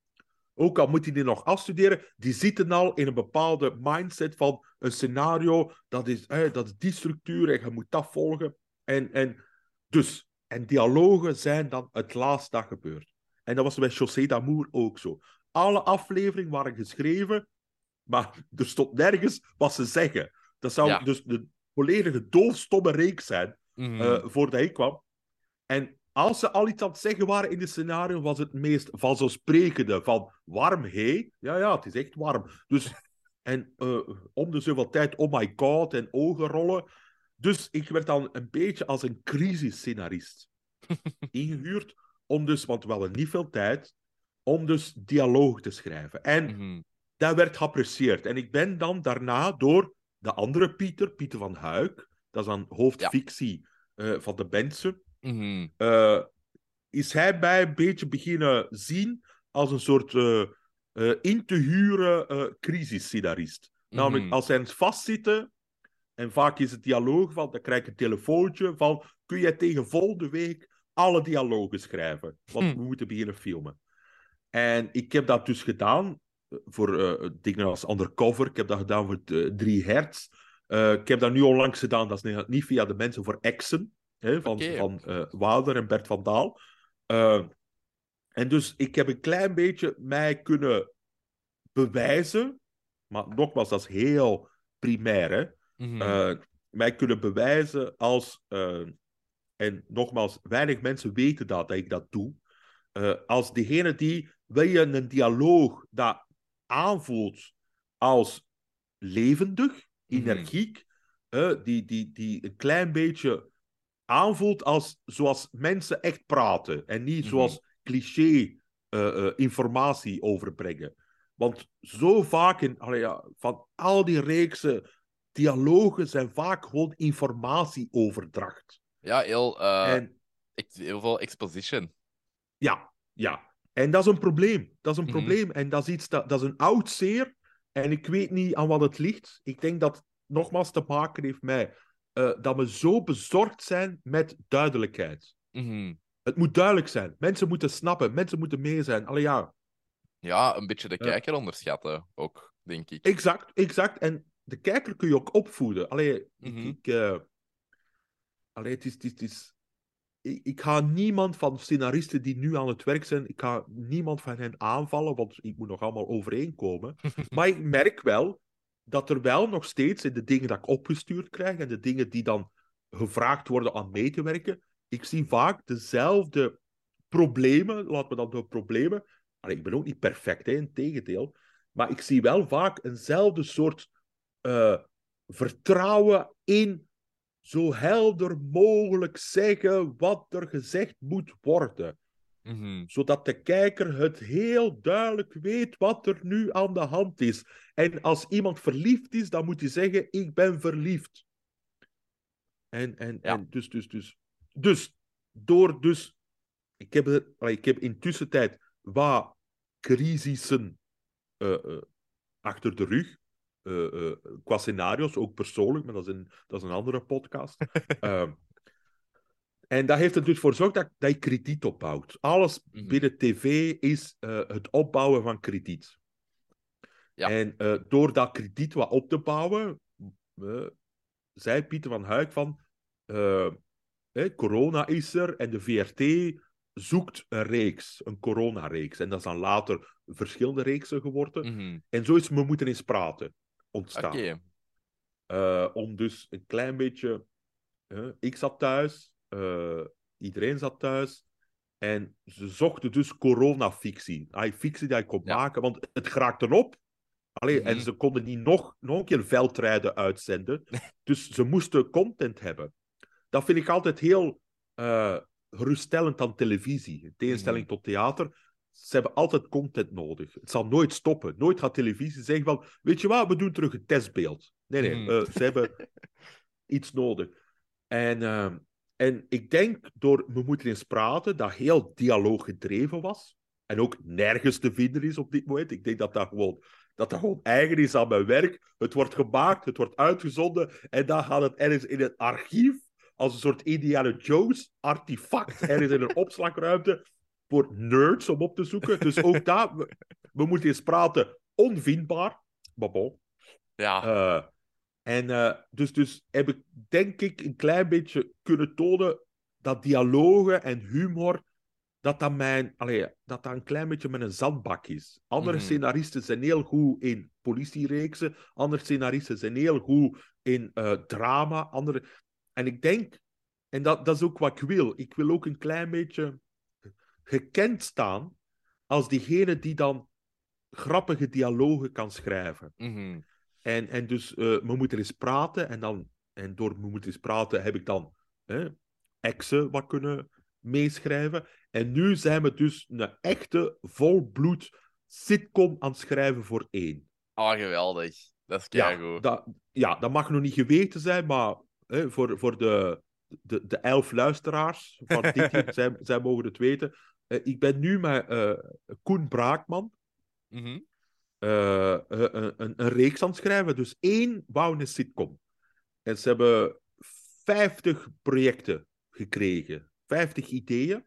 ook al moeten die nog afstuderen, die zitten al in een bepaalde mindset van een scenario, dat is, eh, dat is die structuur en je moet dat volgen. En, en, dus, en dialogen zijn dan het laatste dat gebeurt. En dat was bij José d'Amour ook zo. Alle afleveringen waren geschreven, maar er stond nergens wat ze zeggen. Dat zou Ja. dus de volledige doofstomme reeks zijn eh, voordat ik kwam. En als ze al iets aan het zeggen waren in het scenario, was het meest vanzelfsprekende van warm, hé? Ja, ja, het is echt warm. Dus, en eh, om de zoveel tijd, oh my god, en ogen rollen. Dus ik werd dan een beetje als een crisisscenarist ingehuurd, om dus, want we hadden niet veel tijd, om dus dialoog te schrijven. En Mhm. dat werd geapprecieerd. En ik ben dan daarna door de andere Pieter, Pieter van Huik, dat is dan hoofdfictie eh, van de Bensen, Mhm. eh, is hij mij een beetje beginnen zien als een soort eh, in te huren crisisscenarist. Namelijk, Mhm. als zij vastzitten, en vaak is het dialoog van, dan krijg ik een telefoontje van, kun jij tegen volgende week alle dialogen schrijven? Want Hm. we moeten beginnen filmen. En ik heb dat dus gedaan voor eh, dingen als Undercover. Ik heb dat gedaan voor eh, 3 hertz. Eh, ik heb dat nu onlangs gedaan, dat is niet- via de mensen voor Exen, hè, van, Oké. van Wouter en Bert van Daal. En dus ik heb een klein beetje mij kunnen bewijzen, maar nogmaals, dat is heel primair, hè. Mhm. Mij kunnen bewijzen als, en nogmaals, weinig mensen weten dat, dat ik dat doe, als degene die, wil je een dialoog dat aanvoelt als levendig, Mhm. energiek, die, die, die een klein beetje aanvoelt als zoals mensen echt praten en niet Mhm. zoals cliché eh, eh, informatie overbrengen. Want zo vaak in, allee, ja, van al die reeksen, dialogen zijn vaak gewoon informatieoverdracht. Ja, heel, eh, en heel veel exposition. ja, ja. En dat is een probleem. Dat is een Mhm. probleem. En dat is iets dat, dat is een oud zeer. En ik weet niet aan wat het ligt. Ik denk dat het nogmaals te maken heeft met eh, dat we zo bezorgd zijn met duidelijkheid. Mhm. Het moet duidelijk zijn. Mensen moeten snappen. Mensen moeten mee zijn. Allee, ja, Ja, een beetje de kijker onderschatten ook, denk ik. exact, exact. En de kijker kun je ook opvoeden. Allee, Mhm. ik... ik eh, allee, het is... Het is, het is ik ga niemand van scenaristen die nu aan het werk zijn, ik ga niemand van hen aanvallen, want ik moet nog allemaal overeenkomen. maar ik merk wel dat er wel nog steeds in de dingen dat ik opgestuurd krijg en de dingen die dan gevraagd worden aan mee te werken, ik zie vaak dezelfde problemen, laten we dat door problemen. Ik ben ook niet perfect, hè, in tegendeel. Maar ik zie wel vaak eenzelfde soort eh, vertrouwen in zo helder mogelijk zeggen wat er gezegd moet worden. Mhm. Zodat de kijker het heel duidelijk weet wat er nu aan de hand is. En als iemand verliefd is, dan moet hij zeggen: Ik ben verliefd. En, en, Ja. en dus, dus, dus. Dus, door dus. Ik heb, ik heb intussen tijd wat crisissen eh, eh, achter de rug. Eh, eh, qua scenario's, ook persoonlijk, maar dat is een, dat is een andere podcast. Ehm, en dat heeft er dus voor gezorgd dat, dat je krediet opbouwt. Alles Mhm. binnen tv is eh, het opbouwen van krediet. Ja. En door dat krediet wat op te bouwen, zei Pieter van Huik van... eh, corona is er en de VRT zoekt een reeks, een coronareeks. En dat is dan later verschillende reeksen geworden. Mhm. En zo is We Moeten Eens Praten ontstaan. Eh, om dus een klein beetje. ik zat thuis, eh, iedereen zat thuis. En ze zochten dus coronafictie. Ah, fictie die je kon Ja. maken, want het geraakt erop. Allee, En Mhm. ze konden niet nog, nog een keer veldrijden uitzenden. dus ze moesten content hebben. Dat vind ik altijd heel eh, geruststellend aan televisie. In tegenstelling Mhm. tot theater. Ze hebben altijd content nodig. Het zal nooit stoppen. Nooit gaat televisie zeggen van... Weet je wat, we doen terug een testbeeld. Nee, nee. Mhm. eh, ze hebben iets nodig. En, ehm, en ik denk, door We Moeten Eens Praten, dat heel dialoog gedreven was. En ook nergens te vinden is op dit moment. Ik denk dat dat gewoon, dat dat gewoon eigen is aan mijn werk. Het wordt gemaakt, het wordt uitgezonden. En dan gaat het ergens in het archief, als een soort Indiana Jones artefact, ergens in een opslagruimte, voor nerds om op te zoeken. Dus ook daar, we, we moeten eens praten, onvindbaar. Maar bon. Ja. Eh, en eh, dus, dus heb ik, denk ik, een klein beetje kunnen tonen dat dialogen en humor, dat dat, mijn, allee, dat dat een klein beetje met een zandbak is. Andere Mhm. scenaristen zijn heel goed in politiereeksen, andere scenaristen zijn heel goed in eh, drama. Andere... En ik denk, en dat, dat is ook wat ik wil, ik wil ook een klein beetje gekend staan als diegene die dan grappige dialogen kan schrijven. Mhm. En, en dus, eh, we moeten eens praten. En, dan, en door we moeten eens praten heb ik dan hè, exen wat kunnen meeschrijven. En nu zijn we dus een echte, volbloed sitcom aan het schrijven voor één. Oh, geweldig. Dat is Ja, dat, ja, dat mag nog niet geweten zijn, maar hè, voor, voor de, de, de elf luisteraars van dit zij, zij mogen het weten. Eh, ik ben nu met eh, Koen Braakman Mhm. eh, een, een, een reeks aan het schrijven. Dus één wou een sitcom. En ze hebben 50 projecten gekregen. 50 ideeën.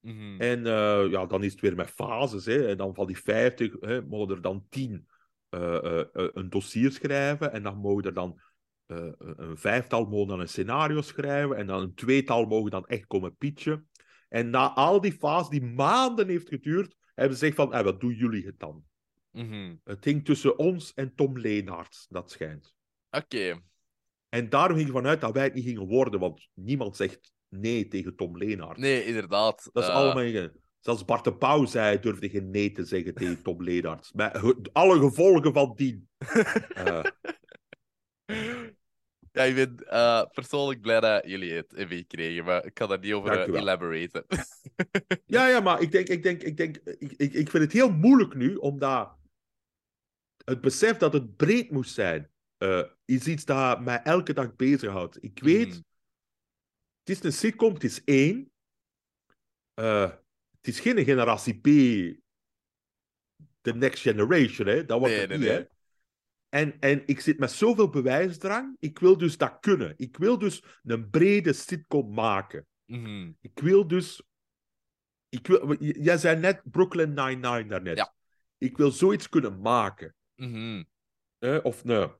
Mhm. En ja, dan is het weer met fases. Hè. En dan van die 50 hè, mogen er dan 10 eh, eh, eh, een dossier schrijven. En dan mogen er dan een vijftal mogen dan een scenario schrijven. En dan een tweetal mogen dan echt komen pitchen. En na al die fases, die maanden heeft geduurd, hebben ze gezegd van, eh, wat doen jullie het dan? Mhm. Het hing tussen ons en Tom Leenaerts, dat schijnt. Oké. En daarom ging ik vanuit dat wij het niet gingen worden, want niemand zegt nee tegen Tom Leenaerts. Nee, inderdaad. Dat is Eh, allemaal... Zelfs Bart de Pauw zei, durfde geen nee te zeggen tegen Tom Leenaerts. Met alle gevolgen van dien. Eh, Ja, ik ben persoonlijk blij dat jullie het hebben gekregen, maar ik kan daar niet over Dank u wel. elaboraten. ja, ja, maar ik denk, ik denk, ik denk, ik, ik, ik vind het heel moeilijk nu, omdat het besef dat het breed moest zijn, eh, is iets dat mij elke dag bezighoudt. Ik weet, Mhm. het is een sitcom, het is één. Eh, het is geen generatie B, the next generation, hè. Dat wordt Nee, het nee, niet, nee. hè. En, en ik zit met zoveel bewijsdrang. Ik wil dus dat kunnen. Ik wil dus een brede sitcom maken. Mhm. Ik wil dus... Ik wil, jij zei net Brooklyn Nine-Nine daarnet. Ja. Ik wil zoiets kunnen maken. Mhm. hè, Of een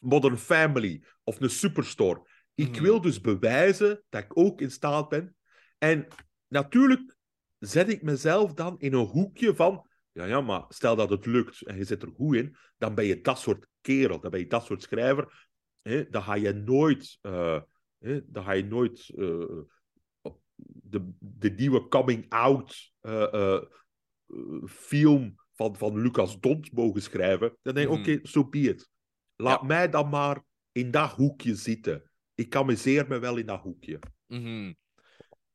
Modern Family. Of een Superstore. Ik Mhm. wil dus bewijzen dat ik ook in staat ben. En natuurlijk zet ik mezelf dan in een hoekje van... Ja, ja, maar stel dat het lukt en je zit er goed in, dan ben je dat soort kerel, dan ben je dat soort schrijver. Hè, dan ga je nooit... eh, hè, dan ga je nooit... eh, de, de nieuwe coming-out eh, film van, van Lucas Dont mogen schrijven, dan denk ik, Mhm. oké, so be it. Laat Ja. mij dan maar in dat hoekje zitten. Ik amuseer me wel in dat hoekje. Mhm.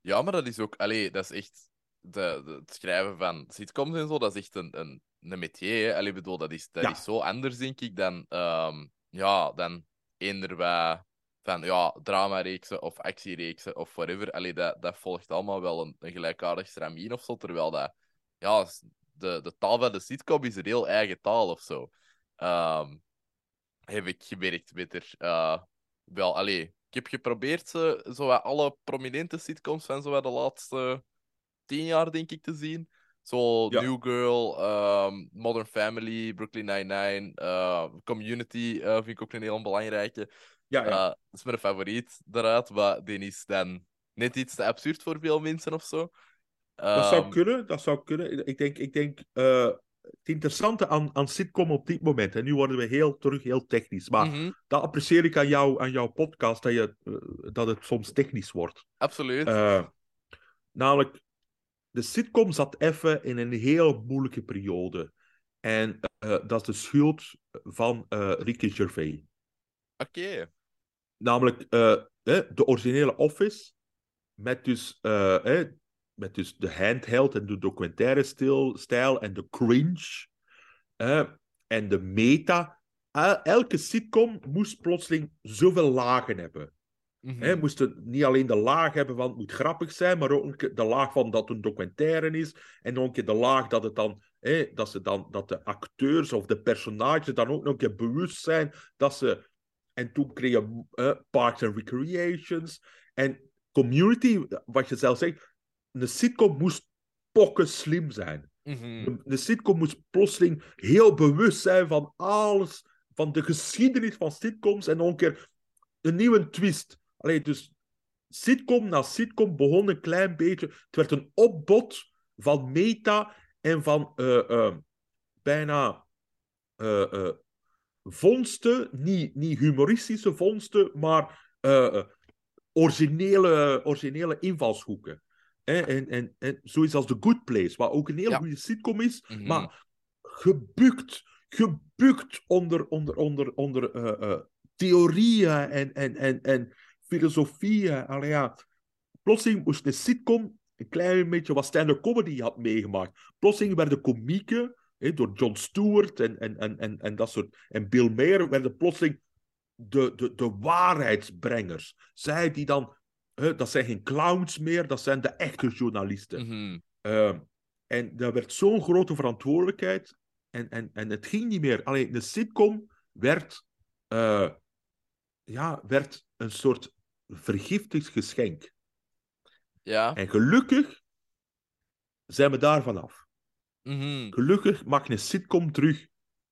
Ja, maar dat is ook... Allee, dat is echt... De, de- het schrijven van sitcoms en zo, dat is echt een, een, een métier. Hè? Allee, bedoel, dat is, dat Ja. is zo anders, denk ik, dan... ehm, ja, dan eender van ja, dramareeksen of actiereeksen of whatever. Allee, dat, dat volgt allemaal wel een, een gelijkaardig stramien of zo, terwijl dat... Ja, de, de taal van de sitcom is een heel eigen taal of zo. Ehm, heb ik gemerkt met er. eh, wel, allee, ik heb geprobeerd ze, zo alle prominente sitcoms van zo de laatste tien jaar, denk ik, te zien. Zo Ja. New Girl, ehm, Modern Family, Brooklyn Nine-Nine, eh, Community eh, vind ik ook een heel belangrijke. Ja, ja. Eh, dat is mijn favoriet daaruit, maar die is dan net iets te absurd voor veel mensen of zo. dat zou Ehm, kunnen, dat zou kunnen. Ik denk, ik denk eh, het interessante aan, aan sitcom op dit moment, en nu worden we heel terug heel technisch, maar mhm, dat apprecieer ik aan, jou, aan jouw podcast, dat, je, dat het soms technisch wordt. absoluut. Namelijk, de sitcom zat even in een heel moeilijke periode. En eh, dat is de schuld van eh Ricky Gervais. Oké. Namelijk eh, de originele Office, met dus, met dus de handheld en de documentaire stijl en de cringe eh, en de meta. El- elke sitcom moest plotseling zoveel lagen hebben. Mhm. Hè, moesten niet alleen de laag hebben van het moet grappig zijn, maar ook een keer de laag van dat het een documentaire is. En nog een keer de laag dat, het dan, hè, dat, ze dan, dat de acteurs of de personages dan ook nog een keer bewust zijn dat ze. En toen kreeg je Parks and Recreations. En Community, wat je zelf zegt, een sitcom moest pokken slim zijn. Mhm. De, de sitcom moest plotseling heel bewust zijn van alles, van de geschiedenis van sitcoms en nog een keer een nieuwe twist. Allee, dus sitcom na sitcom begon een klein beetje. Het werd een opbod van meta en van eh, eh, bijna eh, vondsten, niet, niet humoristische vondsten, maar originele, originele invalshoeken. En, en, en zoiets als The Good Place, wat ook een heel Ja. goede sitcom is, Mhm. maar gebukt, gebukt onder, onder, onder, onder theorieën en, en, en, en filosofieën. Allee, ja. Plotseling moest de sitcom een klein beetje wat stand-up comedy had meegemaakt. Plotseling werden komieken, hè, door Jon Stewart en, en, en, en, en dat soort, en Bill Maher, werden plotseling de, de, de waarheidsbrengers. Zij die dan, hè, dat zijn geen clowns meer, dat zijn de echte journalisten. Mhm. Ehm, en daar werd zo'n grote verantwoordelijkheid. En, en, en het ging niet meer. Alleen de sitcom werd, eh, ja, werd een soort vergiftigd geschenk. Ja. En gelukkig zijn we daar vanaf. Mhm. Gelukkig mag een sitcom terug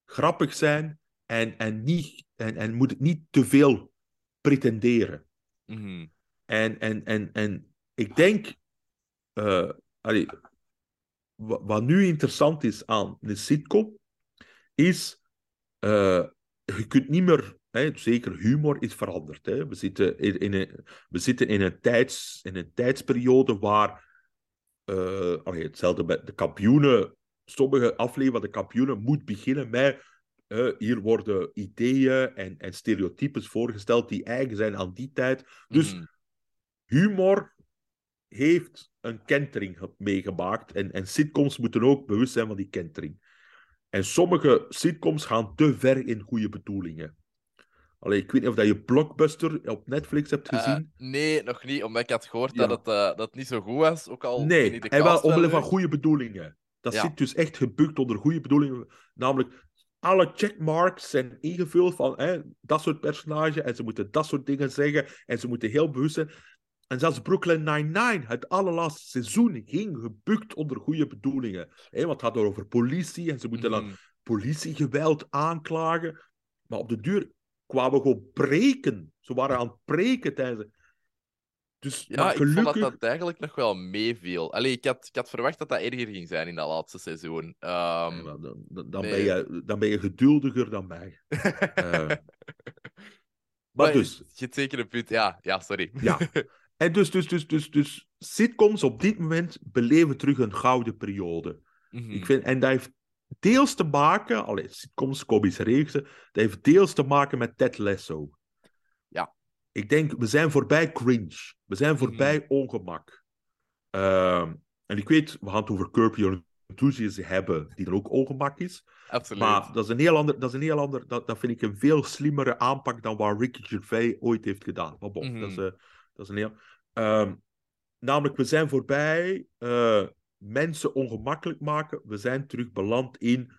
grappig zijn en, en, niet, en, en moet het niet te veel pretenderen. Mhm. En, en, en, en ik denk, eh, allee, wat nu interessant is aan een sitcom, is, eh, je kunt niet meer, hè, zeker humor is veranderd. Hè. We, zitten in, in een, we zitten in een, tijds, in een tijdsperiode waar, eh, allee, hetzelfde met de kampioenen, sommige afleveringen van de kampioenen moet beginnen met, hier worden ideeën en, en stereotypes voorgesteld die eigen zijn aan die tijd. Dus Mhm. humor heeft een kentering ge- meegemaakt. En, en sitcoms moeten ook bewust zijn van die kentering. En sommige sitcoms gaan te ver in goede bedoelingen. Allee, ik weet niet of dat je Blockbuster op Netflix hebt Eh, gezien. nee, nog niet, omdat ik had gehoord Ja. dat, het, eh, dat het niet zo goed was. Ook al nee, de en wel omwille van goede bedoelingen. Dat Ja. zit dus echt gebukt onder goede bedoelingen. Namelijk, alle checkmarks zijn ingevuld van hè, dat soort personage. En ze moeten dat soort dingen zeggen. En ze moeten heel bewust zijn. En zelfs Brooklyn Nine-Nine, het allerlaatste seizoen, ging gebukt onder goede bedoelingen. Hè, want het gaat over politie en ze moeten dan Mhm. politiegeweld aanklagen. Maar op de duur kwamen gewoon preken. Ze waren aan het preken tijdens... de- Dus Ja, maar ik vond dat gelukkig... dat eigenlijk nog wel meeviel. Allee, ik had, ik had verwacht dat dat erger ging zijn in dat laatste seizoen. Maar dan, dan, dan nee. ben je, dan ben je geduldiger dan mij. Eh, maar maar dus, Je hebt zeker een punt. Ja, ja sorry. ja. En dus, dus, dus, dus, dus, sitcoms op dit moment beleven terug een gouden periode. Mhm. Ik vind, en dat heeft deels te maken, allee, sitcoms, komische reeksen, dat heeft deels te maken met Ted Lasso. Ja. Ik denk, we zijn voorbij cringe. We zijn voorbij Mhm. ongemak. Ehm, en ik weet, we gaan het over Curb Your Enthusiasm hebben, die dan ook ongemak is. Absoluut. Maar dat is een heel ander, dat is een heel ander, dat, dat vind ik een veel slimmere aanpak dan wat Ricky Gervais ooit heeft gedaan. Maar bon, Mhm. dat, is, eh, dat is een heel... Ehm, namelijk, we zijn voorbij eh, mensen ongemakkelijk maken. We zijn terug beland in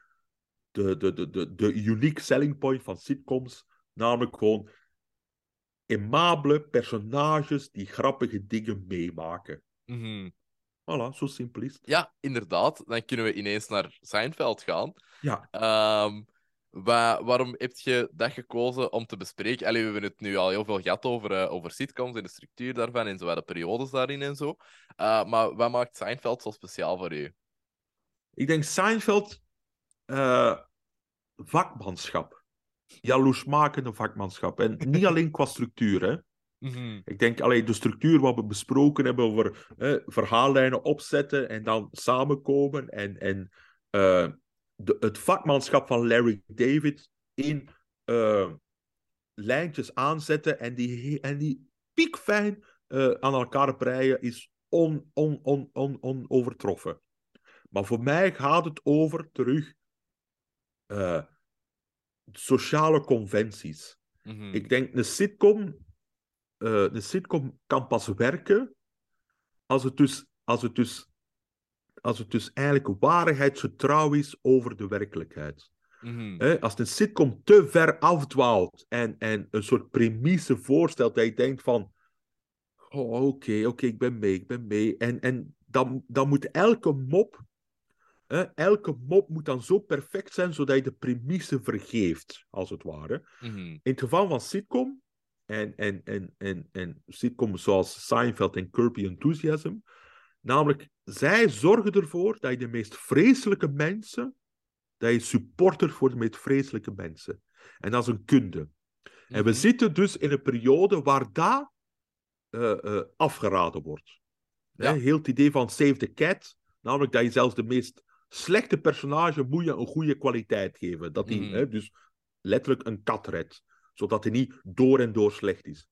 de, de, de, de, de unique selling point van sitcoms. Namelijk gewoon aimabele personages die grappige dingen meemaken. Mhm. Voilà, zo simpel is het. Ja, inderdaad. Dan kunnen we ineens naar Seinfeld gaan. Ja. Ehm, wa- waarom heb je dat gekozen om te bespreken? Allee, we hebben het nu al heel veel gehad over, eh, over sitcoms en de structuur daarvan en zo, de periodes daarin en zo. Eh, maar wat maakt Seinfeld zo speciaal voor u? Ik denk Seinfeld, eh, vakmanschap. Jaloersmakende vakmanschap. En niet alleen qua structuur, hè. Mhm. Ik denk alleen de structuur wat we besproken hebben over eh, verhaallijnen opzetten en dan samenkomen. En, en de, het vakmanschap van Larry David in eh, lijntjes aanzetten en die, en die piekfijn eh, aan elkaar breien is on, on, on, on, onovertroffen. Maar voor mij gaat het over terug eh, sociale conventies. Mhm. Ik denk een sitcom, een sitcom kan pas werken als het dus, als het dus, als het dus eigenlijk waarheidsgetrouw is over de werkelijkheid. Mhm. Als een sitcom te ver afdwaalt en, en een soort premisse voorstelt dat je denkt van oh, oké, oké, ik ben mee, ik ben mee. En, en dan, dan moet elke mop, hè, elke mop moet dan zo perfect zijn zodat je de premisse vergeeft, als het ware. Mhm. In het geval van sitcom, en, en, en, en, en sitcoms zoals Seinfeld en Your Enthusiasm, namelijk, zij zorgen ervoor dat je de meest vreselijke mensen, dat je supporter voor de meest vreselijke mensen. En dat is een kunde. En we Mhm. zitten dus in een periode waar dat eh, afgeraden wordt. Ja. Heel het idee van Save the Cat, namelijk dat je zelfs de meest slechte personage moet je een goede kwaliteit geven. Dat die Mhm. hè, dus letterlijk een kat redt, zodat hij niet door en door slecht is.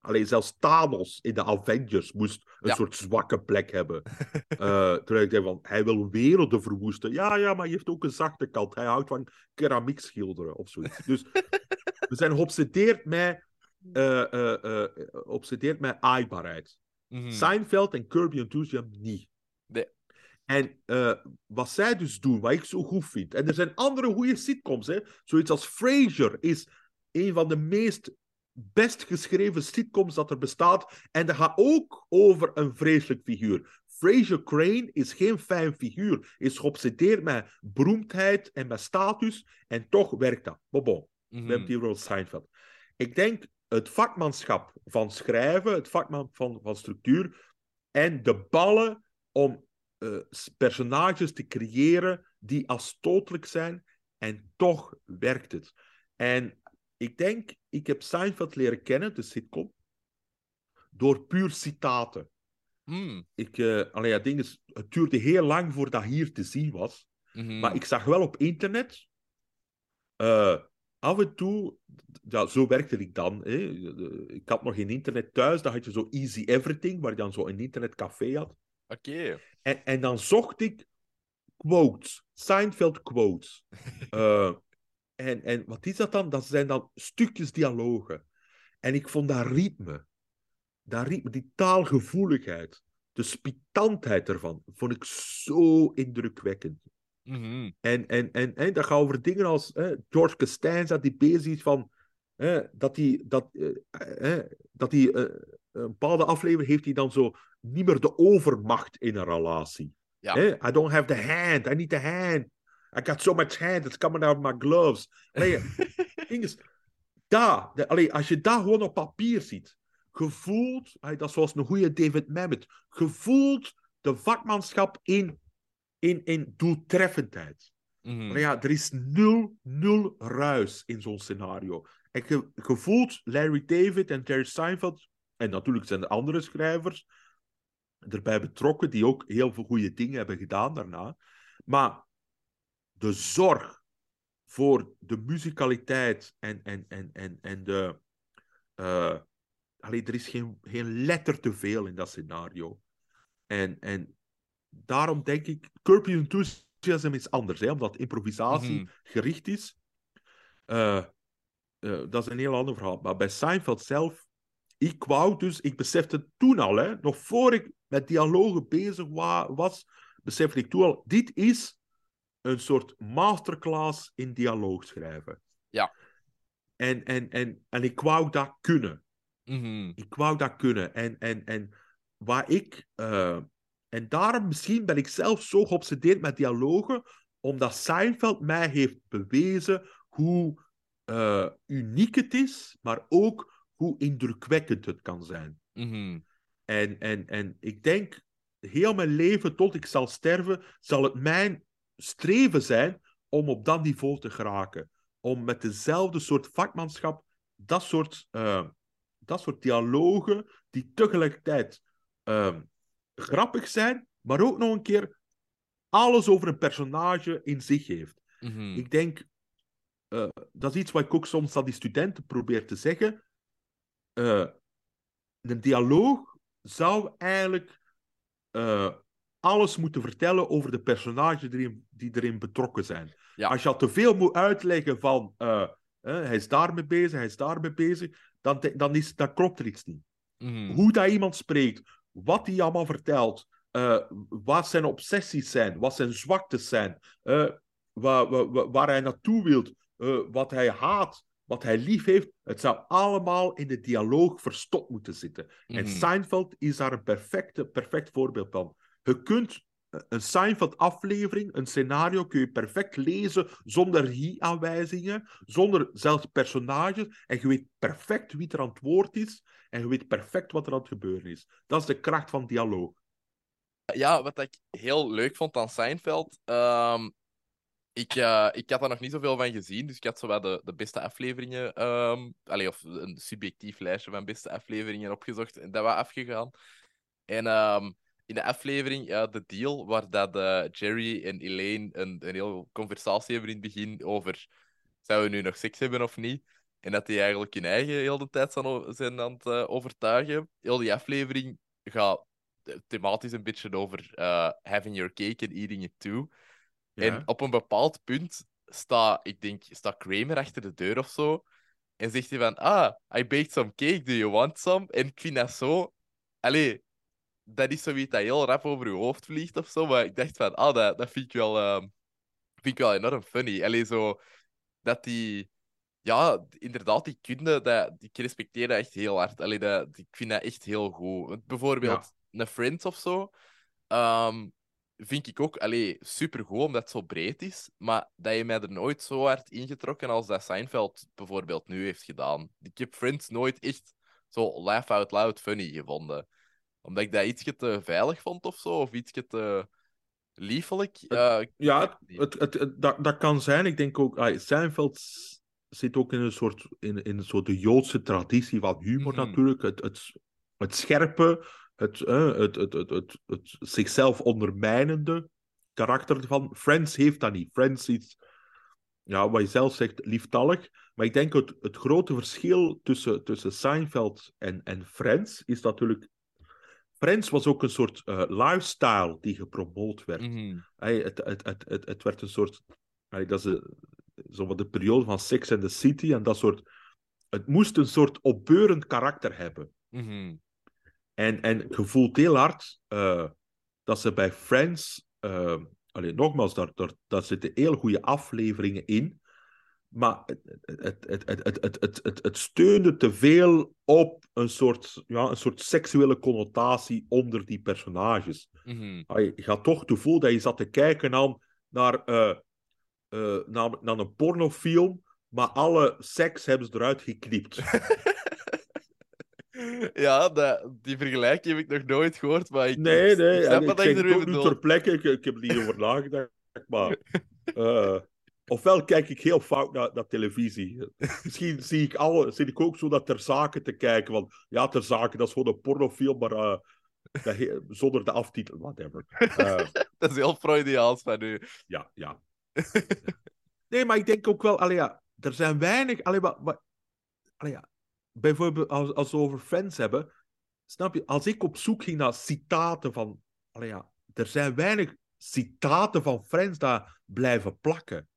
Alleen zelfs Thanos in de Avengers moest een Ja. soort zwakke plek hebben. Eh, terwijl ik denk van, hij wil werelden verwoesten. Ja, ja, maar hij heeft ook een zachte kant. Hij houdt van keramiek schilderen of zoiets. Dus we zijn geobsedeerd met, eh eh, eh, geobsedeerd met aaibaarheid. Mhm. Seinfeld en Kirby Enthusiasm niet. Nee. En wat zij dus doen, wat ik zo goed vind. En er zijn andere goede sitcoms. Hè. Zoiets als Frasier is een van de meest best geschreven sitcoms dat er bestaat. En dat gaat ook over een vreselijk figuur. Frasier Crane is geen fijn figuur. Is geobsedeerd met beroemdheid en met status. En toch werkt dat. Maar bon, we Mhm. hebben hier over Seinfeld. Ik denk het vakmanschap van schrijven, het vakman van, van structuur en de ballen om eh, personages te creëren die afstotelijk zijn en toch werkt het. En ik denk, ik heb Seinfeld leren kennen, de sitcom, door puur citaten. Mm. Ik, eh allee, het ding is, het duurde heel lang voordat hier te zien was. Mhm. Maar ik zag wel op internet. eh, af en toe. Ja, zo werkte ik dan. Hè. Ik had nog geen internet thuis. Dan had je zo Easy Everything, waar je dan zo een internetcafé had. Oké. En, en dan zocht ik quotes. Seinfeld quotes. Eh, en, en wat is dat dan? Dat zijn dan stukjes dialogen. En ik vond dat ritme. Dat ritme, die taalgevoeligheid. De spitantheid ervan. Vond ik zo indrukwekkend. Mhm. En, en, en, en dat gaat over dingen als hè, George Costanza, die bezig is van. dat hij. Dat, eh, eh, dat hij eh, een bepaalde aflevering heeft hij dan zo niet meer de overmacht in een relatie. Ja. I don't have the hand. I need the hand. I got so much hand. It's coming out of my gloves. Ding is, daar, de- allee, als je dat gewoon op papier ziet, gevoeld, allee, dat is zoals een goede David Mamet, gevoeld de vakmanschap in, in, in doeltreffendheid. Maar ja, er is nul, nul ruis in zo'n scenario. En je, je voelt Larry David en Jerry Seinfeld, en natuurlijk zijn er andere schrijvers erbij betrokken, die ook heel veel goede dingen hebben gedaan daarna. Maar de zorg voor de muzikaliteit en, en, en, en, en de. allee, er is geen, geen letter te veel in dat scenario. En, en daarom denk ik, Curb Your Enthusiasm is anders, hè, omdat improvisatie Mhm. gericht is. Eh, eh, dat is een heel ander verhaal. Maar bij Seinfeld zelf, ik wou dus, ik besefte toen al, hè, nog voor ik met dialogen bezig wa- was, besefte ik toen al, dit is een soort masterclass in dialoog schrijven. Ja. En, en, en, en ik wou dat kunnen. Mhm. Ik wou dat kunnen. En, en, en waar ik. eh, en daarom misschien ben ik zelf zo geobsedeerd met dialogen, omdat Seinfeld mij heeft bewezen hoe eh, uniek het is, maar ook hoe indrukwekkend het kan zijn. Mhm. En, en, en ik denk, heel mijn leven tot ik zal sterven, zal het mijn streven zijn om op dat niveau te geraken. Om met dezelfde soort vakmanschap, dat soort, eh, dat soort dialogen, die tegelijkertijd eh, grappig zijn, maar ook nog een keer alles over een personage in zich heeft. Mhm. Ik denk, eh, dat is iets wat ik ook soms aan die studenten probeer te zeggen. Eh, een dialoog zou eigenlijk eh, alles moeten vertellen over de personages die erin, die erin betrokken zijn. Ja. Als je al te veel moet uitleggen van eh, hij is daarmee bezig, hij is daarmee bezig, dan, dan, is, dan klopt er iets niet. Mhm. Hoe dat iemand spreekt, wat hij allemaal vertelt, eh, wat zijn obsessies zijn, wat zijn zwaktes zijn, eh, waar, waar, waar hij naartoe wil, eh, wat hij haat, wat hij lief heeft. Het zou allemaal in de dialoog verstopt moeten zitten. En Mhm. Seinfeld is daar een perfecte, perfect voorbeeld van. Je kunt eh, een Seinfeld-aflevering, een scenario, kun je perfect lezen zonder regie-aanwijzingen, zonder zelfs personages. En je weet perfect wie er aan het woord is en je weet perfect wat er aan het gebeuren is. Dat is de kracht van dialoog. Ja, wat ik heel leuk vond aan Seinfeld. ehm, ik, eh, ik had daar nog niet zoveel van gezien, dus ik had zowel de, de beste afleveringen. allee, of een subjectief lijstje van beste afleveringen opgezocht en dat was afgegaan. En ehm, in de aflevering, ja, de deal, waar dat eh, Jerry en Elaine een, een heel conversatie hebben in het begin over zouden we nu nog seks hebben of niet. En dat die eigenlijk hun eigen heel de tijd zijn, aan het eh, overtuigen. Heel die aflevering gaat eh, thematisch een beetje over having your cake and eating it too. Ja. En op een bepaald punt staat, ik denk, staat Kramer achter de deur of zo. En zegt hij van, ah, I baked some cake, do you want some? En ik vind dat zo... Allee, dat is zoiets dat heel rap over je hoofd vliegt of zo. Maar ik dacht van, ah, dat, dat vind ik wel, ehm, vind ik wel enorm funny. Allee, zo... Dat die... Ja, inderdaad, die kunde, dat, ik respecteer dat echt heel hard. Allee, dat, ik vind dat echt heel goed. Want Bijvoorbeeld, een Friends of zo... ehm, vind ik ook allee, supergoed, omdat het zo breed is. Maar dat je mij er nooit zo hard ingetrokken als dat Seinfeld bijvoorbeeld nu heeft gedaan. Ik heb Friends nooit echt zo laugh out loud funny gevonden. Omdat ik dat ietsje te veilig vond of zo, of ietsje te liefelijk. Ja, ik Ja, het, het, dat, dat kan zijn. Ik denk ook, ah, Seinfeld zit ook in een soort, in, in een soort de Joodse traditie van humor Mhm. natuurlijk. Het, het, het scherpe, het, eh, het, het, het, het, het zichzelf ondermijnende karakter van Friends heeft dat niet. Friends is, ja, wat je zelf zegt, lieftallig. Maar ik denk het, het grote verschil tussen, tussen Seinfeld en, en Friends is natuurlijk... Friends was ook een soort eh, lifestyle die gepromoot werd. Mhm. Hey, het, het, het, het, het werd een soort. hey, dat is de, zo wat de periode van Sex and the City en dat soort. Het moest een soort opbeurend karakter hebben. Mhm. En, en je voelt heel hard eh, dat ze bij Friends. eh allee, nogmaals, daar, daar, daar zitten heel goede afleveringen in. Maar het, het, het, het, het, het, steunde te veel op een soort, ja, een soort seksuele connotatie onder die personages. Mhm. Je gaat toch het gevoel dat je zat te kijken naar, eh, eh, naar, naar, een pornofilm, maar alle seks hebben ze eruit geknipt. ja, die vergelijking heb ik nog nooit gehoord, maar ik, nee, nee, ik snap ik, er door. Ter plekke, ik, ik heb er niet over nagedacht, maar... Eh, ofwel kijk ik heel fout naar, naar televisie. Misschien zie ik, alle, zit ik ook zo dat ter zake te kijken, want ja, ter zake, dat is gewoon een pornofilm, maar eh, zonder de aftitel, whatever. Eh, Dat is heel Freudiaans van u. ja, ja. Nee, maar ik denk ook wel, allee, ja, er zijn weinig. Allee, allee, ja, bijvoorbeeld als, als we over Friends hebben, snap je, als ik op zoek ging naar citaten van. Allee, ja, er zijn weinig citaten van Friends daar blijven plakken.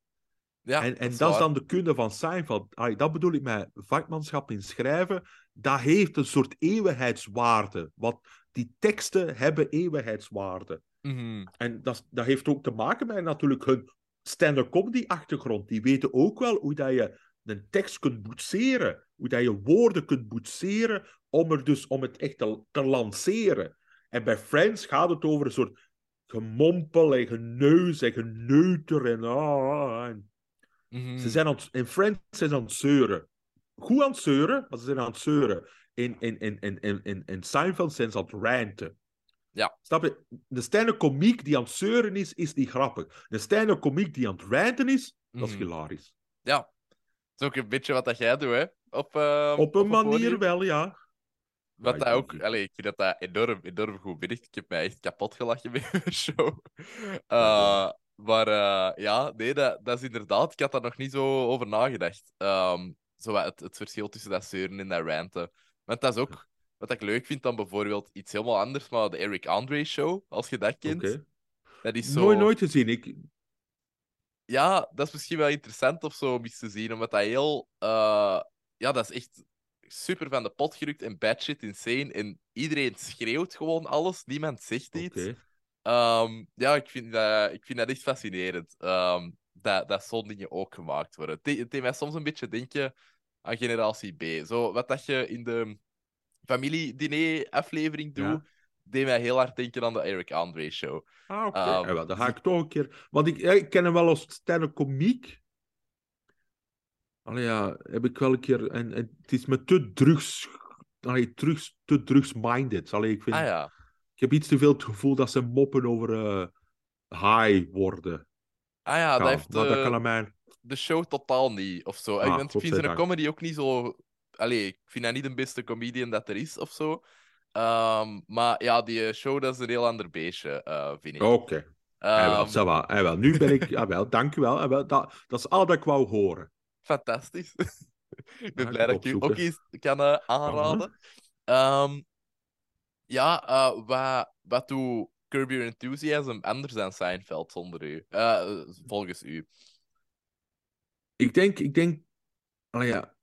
Ja, en en dat is dan de kunde van Seinfeld. Dat bedoel ik met vakmanschap in schrijven. Dat heeft een soort eeuwigheidswaarde. Wat die teksten hebben eeuwigheidswaarde. Mhm. En dat, dat heeft ook te maken met natuurlijk hun stand-up comedy achtergrond. Die weten ook wel hoe dat je een tekst kunt boetseren. Hoe dat je woorden kunt boetseren om, er dus, om het echt te, te lanceren. En bij Friends gaat het over een soort gemompel en geneus en geneuter. En, ah, en Mhm. ze zijn aan het, in Friends zijn ze aan het zeuren. Goed aan het zeuren, maar ze zijn aan het zeuren. In, in, in, in, in, in, in Seinfeld zijn ze aan het ranten. Ja. Snap je? De stand komiek die aan het zeuren is, is niet grappig. De stand komiek die aan het ranten is, dat is Mhm. hilarisch. Ja, dat is ook een beetje wat dat jij doet, hè? Op, ehm, Op een manier podium. wel, ja. Wat dat ook, ik- allee, ik vind dat dat enorm, enorm goed binnen. Ik heb mij echt kapot gelachen bij de show. Eh, maar eh, ja, nee, dat, dat is inderdaad, ik had daar nog niet zo over nagedacht. Ehm, zo het, het verschil tussen dat zeuren en dat ranten. Want dat is ook wat ik leuk vind dan bijvoorbeeld iets helemaal anders, maar de Eric Andre show, als je dat kent. Dat is zo... Nooit, nooit gezien. Ik, Ja, dat is misschien wel interessant of zo om eens te zien, omdat dat heel... eh, ja, dat is echt super van de pot gerukt en batshit insane. En iedereen schreeuwt gewoon alles, niemand zegt iets. Ehm, ja, ik vind, dat, ik vind dat echt fascinerend. ehm, dat, dat zo'n dingen ook gemaakt worden. Het, het deed mij soms een beetje denken aan Generatie B. Zo, wat dat je in de familiediner-aflevering doet, Ja. deed mij heel hard denken aan de Eric Andre show. Ah, oké. Ehm, Ja, wel, dan ga ik toch een keer... Want ik, ja, ik ken hem wel als stand komiek. Allee, ja, heb ik wel een keer... En, en het is me te drugs... Allee, drugs, te drugs-minded. Allee, ik vind... Ah ja. Ik heb iets te veel het gevoel dat ze moppen over eh high worden. Ah ja, Ja, dat heeft maar dat eh, kan aan mij... de show totaal niet, of zo. Ah, ik, ik vind zijn godzijdank. comedy ook niet zo... Allee, ik vind hij niet de beste comedian dat er is, of zo. Ehm, maar ja, die show, dat is een heel ander beestje, eh, vind ik. Oké. Ah, wel, Ehm. Ah, wel. Nu ben ik... Ah, wel, dank u wel. Ah, wel, dat, dat is al dat ik wou horen. Fantastisch. ik ben blij dat ik u ook eens kan eh, aanraden. Ehm, ja, eh, wat, wat doet Curb Your Enthusiasm anders dan Seinfeld zonder u? Eh, volgens u. Ik denk... Ik denk ja,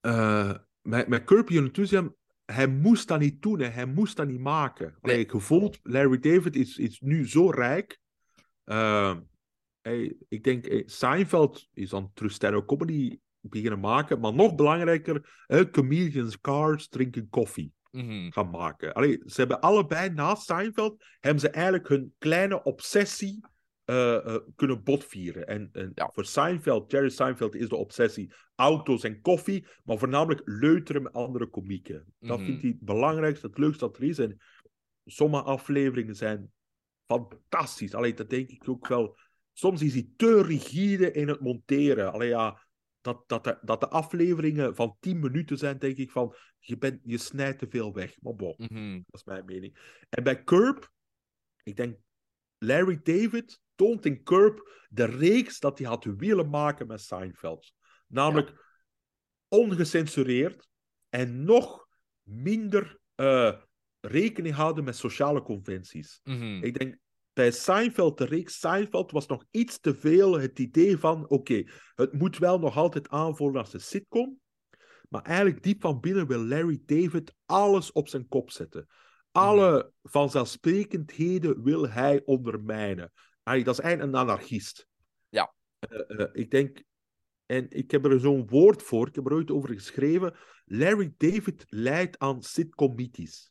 eh, met, met Curb Your Enthusiasm... Hij moest dat niet doen, hè. hij moest dat niet maken. Nee. ik gevoeld, Larry David is, is nu zo rijk. Ik denk, Seinfeld is dan stand-up comedy beginnen maken. Maar nog belangrijker, comedians, cars, drinken koffie. Mhm. gaan maken. Allee, ze hebben allebei na Seinfeld hebben ze eigenlijk hun kleine obsessie eh, eh, kunnen botvieren. En, en Ja. voor Seinfeld, Jerry Seinfeld, is de obsessie auto's en koffie, maar voornamelijk leuteren met andere komieken. Dat Mhm. vindt hij het belangrijkste, het leukste dat er is. En sommige afleveringen zijn fantastisch. Allee, dat denk ik ook wel. Soms is hij te rigide in het monteren. Allee, ja, dat, dat, de, dat de afleveringen van 10 minuten zijn, denk ik van, je, bent, je snijdt te veel weg. Maar bon, Mhm. dat is mijn mening. En bij Curb, ik denk, Larry David toont in Curb de reeks dat hij had willen maken met Seinfeld. Namelijk ongecensureerd en nog minder eh, rekening houden met sociale conventies. Mhm. Ik denk, bij Seinfeld, de reeks Seinfeld, was nog iets te veel het idee van, oké, het moet wel nog altijd aanvoelen als een sitcom, maar eigenlijk diep van binnen wil Larry David alles op zijn kop zetten. Alle vanzelfsprekendheden wil hij ondermijnen. Hij, dat is eigenlijk een anarchist. Ja. Eh, eh, ik denk, en ik heb er zo'n woord voor, ik heb er ooit over geschreven, Larry David leidt aan sitcomitis.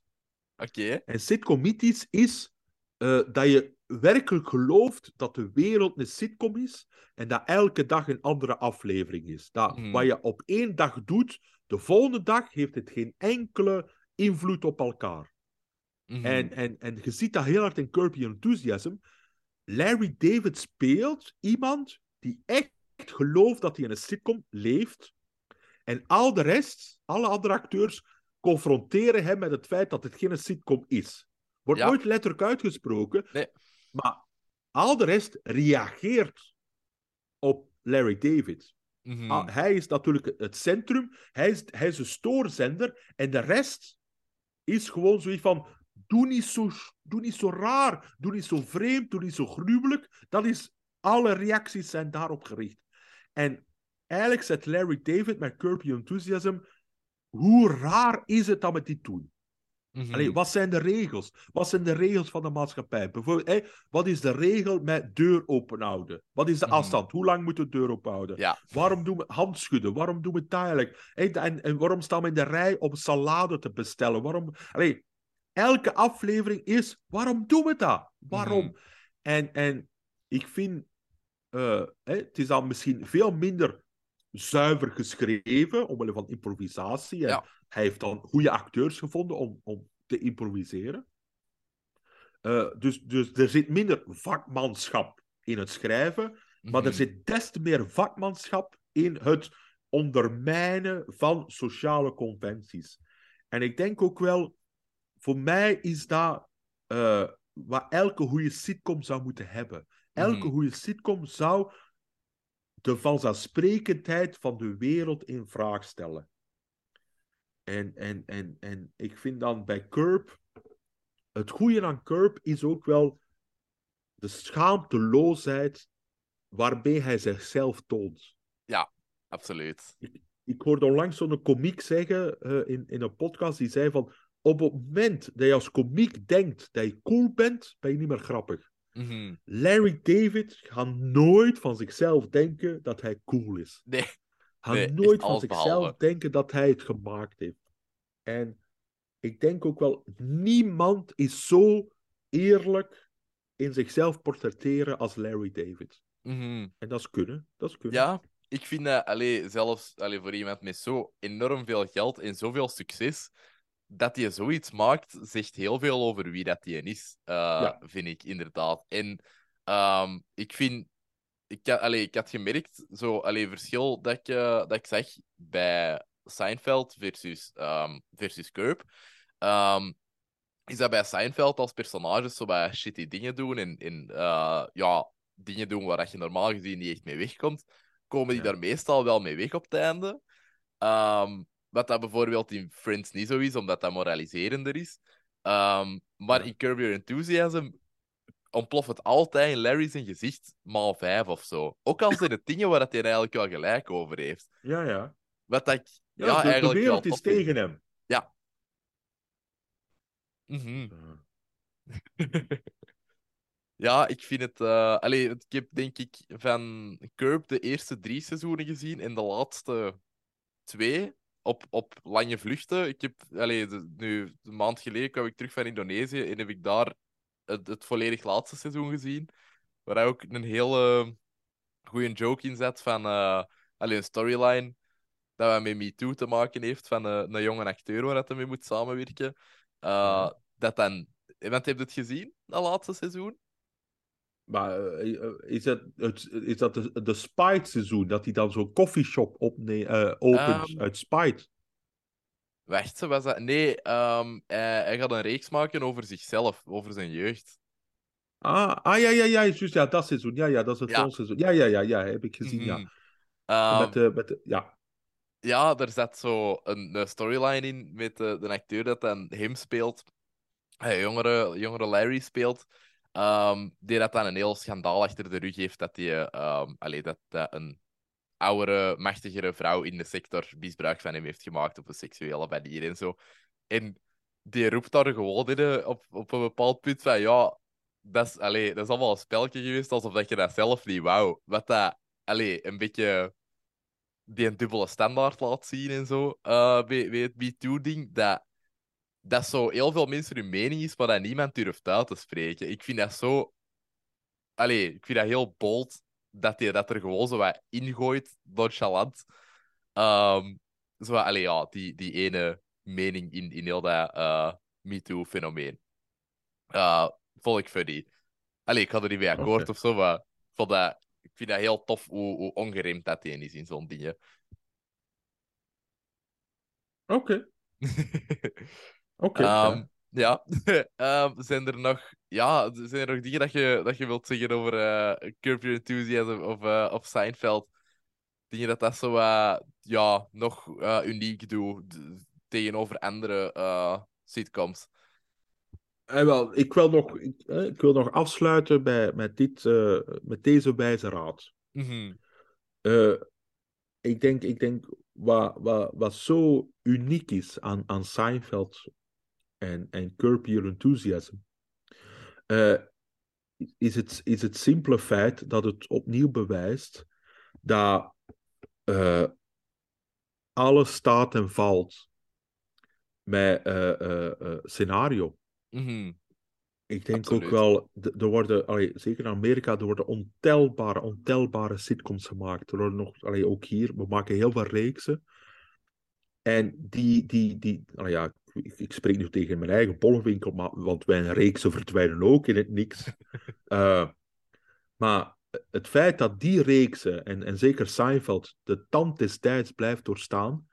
Oké. En sitcomitis is eh, dat je werkelijk gelooft dat de wereld een sitcom is en dat elke dag een andere aflevering is. Dat Mhm. wat je op één dag doet, de volgende dag heeft het geen enkele invloed op elkaar. Mhm. En, en, en je ziet dat heel hard in Your Enthusiasm. Larry David speelt iemand die echt gelooft dat hij in een sitcom leeft. En al de rest, alle andere acteurs, confronteren hem met het feit dat het geen sitcom is. Wordt Ja. nooit letterlijk uitgesproken, Nee. maar al de rest reageert op Larry David. Mhm. Ah, hij is natuurlijk het centrum, hij is, hij is een stoorzender en de rest is gewoon zoiets van. Doe niet, zo, doe niet zo raar, doe niet zo vreemd, doe niet zo gruwelijk. Dat is, alle reacties zijn daarop gericht. En eigenlijk zet Larry David met Curb Enthusiasm. Hoe raar is het dat we dit Mhm. Allee, wat zijn de regels? Wat zijn de regels van de maatschappij? Bijvoorbeeld, wat is de regel met deur open houden? Wat is de Mhm. afstand? Hoe lang moet de deur open houden? Ja. Waarom doen we handschudden? Waarom doen we eigenlijk? Hé, En, en waarom staan we in de rij om salade te bestellen? Waarom... Allee, elke aflevering is, waarom doen we dat? Waarom? Mhm. en, en ik vind, eh, het is dan misschien veel minder zuiver geschreven, omwille van improvisatie. En Ja. Hij heeft dan goede acteurs gevonden om, om te improviseren. Eh, dus, dus er zit minder vakmanschap in het schrijven, maar er Mhm. zit des te meer vakmanschap in het ondermijnen van sociale conventies. En ik denk ook wel, voor mij is dat eh, wat elke goede sitcom zou moeten hebben. Elke Mhm. goede sitcom zou de vanzelfsprekendheid van de wereld in vraag stellen. En, en, en, en ik vind dan bij Curb, het goede aan Curb is ook wel de schaamteloosheid waarmee hij zichzelf toont. Absoluut. Ik hoorde onlangs zo'n komiek zeggen eh, in, in een podcast, die zei van, op het moment dat je als komiek denkt dat je cool bent, ben je niet meer grappig. Mhm. Larry David gaat nooit van zichzelf denken dat hij cool is. Nee. Echt nooit van zichzelf behalve. denken dat hij het gemaakt heeft. En ik denk ook wel, niemand is zo eerlijk in zichzelf portretteren als Larry David. Mhm. En dat is kunnen. Dat is kunnen. Ja, ik vind dat allee, zelfs allee, voor iemand met zo enorm veel geld en zoveel succes, dat hij zoiets maakt, zegt heel veel over wie dat hij is, eh, Ja. vind ik inderdaad. En ehm, ik vind, ik, had- allee, ik had gemerkt, zo, allee, verschil dat ik, eh, dat ik zag bij Seinfeld versus, ehm versus Curb. Ehm, is dat bij Seinfeld als personages zo bij shitty dingen doen en, en eh, ja, dingen doen waar dat je normaal gezien niet echt mee wegkomt, komen die Ja. daar meestal wel mee weg op het einde. Ehm, wat dat bijvoorbeeld in Friends niet zo is, omdat dat moraliserender is. Maar Ja. in Curb Your Enthusiasm ontploft het altijd in Larry zijn gezicht maal vijf of zo. Ook al zijn het dingen waar dat hij eigenlijk wel gelijk over heeft. Ja, ja. Wat dat ik Ja, ja, de- de, eigenlijk wel wereld is vind. tegen hem. Mhm. Ja. Ja, ik vind het. allee, ik heb denk ik van Curb de eerste drie seizoenen gezien en de laatste twee op, op lange vluchten. Ik heb, allee, de- nu, een maand geleden kwam ik terug van Indonesië en heb ik daar het, het volledig laatste seizoen gezien. Waar hij ook een hele goede joke in zet van eh allee, een storyline dat wat met Me Too te maken heeft van eh, een jonge acteur waar hij mee moet samenwerken. Eh, Ja. Dat dan. Want heb je het gezien, dat laatste seizoen? Maar eh, eh, is dat, het, is dat de, de Spite-seizoen? Dat hij dan zo'n coffeeshop opne- eh, opent Ehm. uit Spite? Wacht, ze was dat? Nee, ehm, hij, hij gaat een reeks maken over zichzelf, over zijn jeugd. Ah, ah ja, ja, ja, juist, ja, dat seizoen. Ja, ja, dat is het Ja. volgende seizoen. Ja, ja, ja, ja, heb ik gezien, ja. Mhm. Ehm, met de, met de, ja. Ja, er zat zo een, een storyline in met de, de acteur dat dan hem speelt. Hij jongere, jongere Larry speelt. ehm, die dat dan een heel schandaal achter de rug heeft dat, ehm allee, dat, dat een oudere, machtigere vrouw in de sector misbruik van hem heeft gemaakt op een seksuele manier en zo. En die roept daar gewoon in eh, op, op een bepaald punt van ja, dat is, dat is allemaal een spelletje geweest, alsof dat je dat zelf niet wou. Wat dat allee, een beetje die een dubbele standaard laat zien en zo. eh bij, bij het MeToo-ding. Dat, dat zo heel veel mensen hun mening is, maar dat niemand durft uit te spreken. Ik vind dat zo. Allee, ik vind dat heel bold dat hij dat er gewoon zo wat ingooit, nonchalant. Ehm zo wat, allee, ja, die, die ene mening in, in heel dat eh MeToo-fenomeen. Eh vond ik funny. Allee, ik had er niet mee akkoord Oké. of zo, maar ik, vond dat, ik vind dat heel tof hoe, hoe ongeremd dat hij is in zo'n dingen. Oké, oké. Ehm, ja. Ja. Ehm, zijn er nog, ja, zijn er nog dingen dat je, dat je wilt zeggen over eh Curb Your Enthusiasm of, eh, of Seinfeld? Dingen dat dat zo eh, ja, nog eh, uniek doet tegenover andere eh, sitcoms? En wel, ik wil nog, ik, eh, ik wil nog afsluiten bij, met, dit, eh, met deze wijze raad. Mhm. Eh, ik denk, ik denk wat, wat, wat zo uniek is aan, aan Seinfeld en, en Curb Your Enthusiasm, eh, is, het, is het simpele feit dat het opnieuw bewijst dat eh, alles staat en valt met eh, scenario. Mhm. Ik denk Absoluut. ook wel, er worden, allee, zeker in Amerika, er worden ontelbare, ontelbare sitcoms gemaakt. Er worden nog, allee, ook hier, we maken heel veel reeksen. En die, die, die allee, ja, ik, ik spreek nu tegen mijn eigen bollenwinkel, maar, want mijn reeksen verdwijnen ook in het niks. Eh, maar het feit dat die reeksen, en, en zeker Seinfeld, de tand des tijds blijft doorstaan,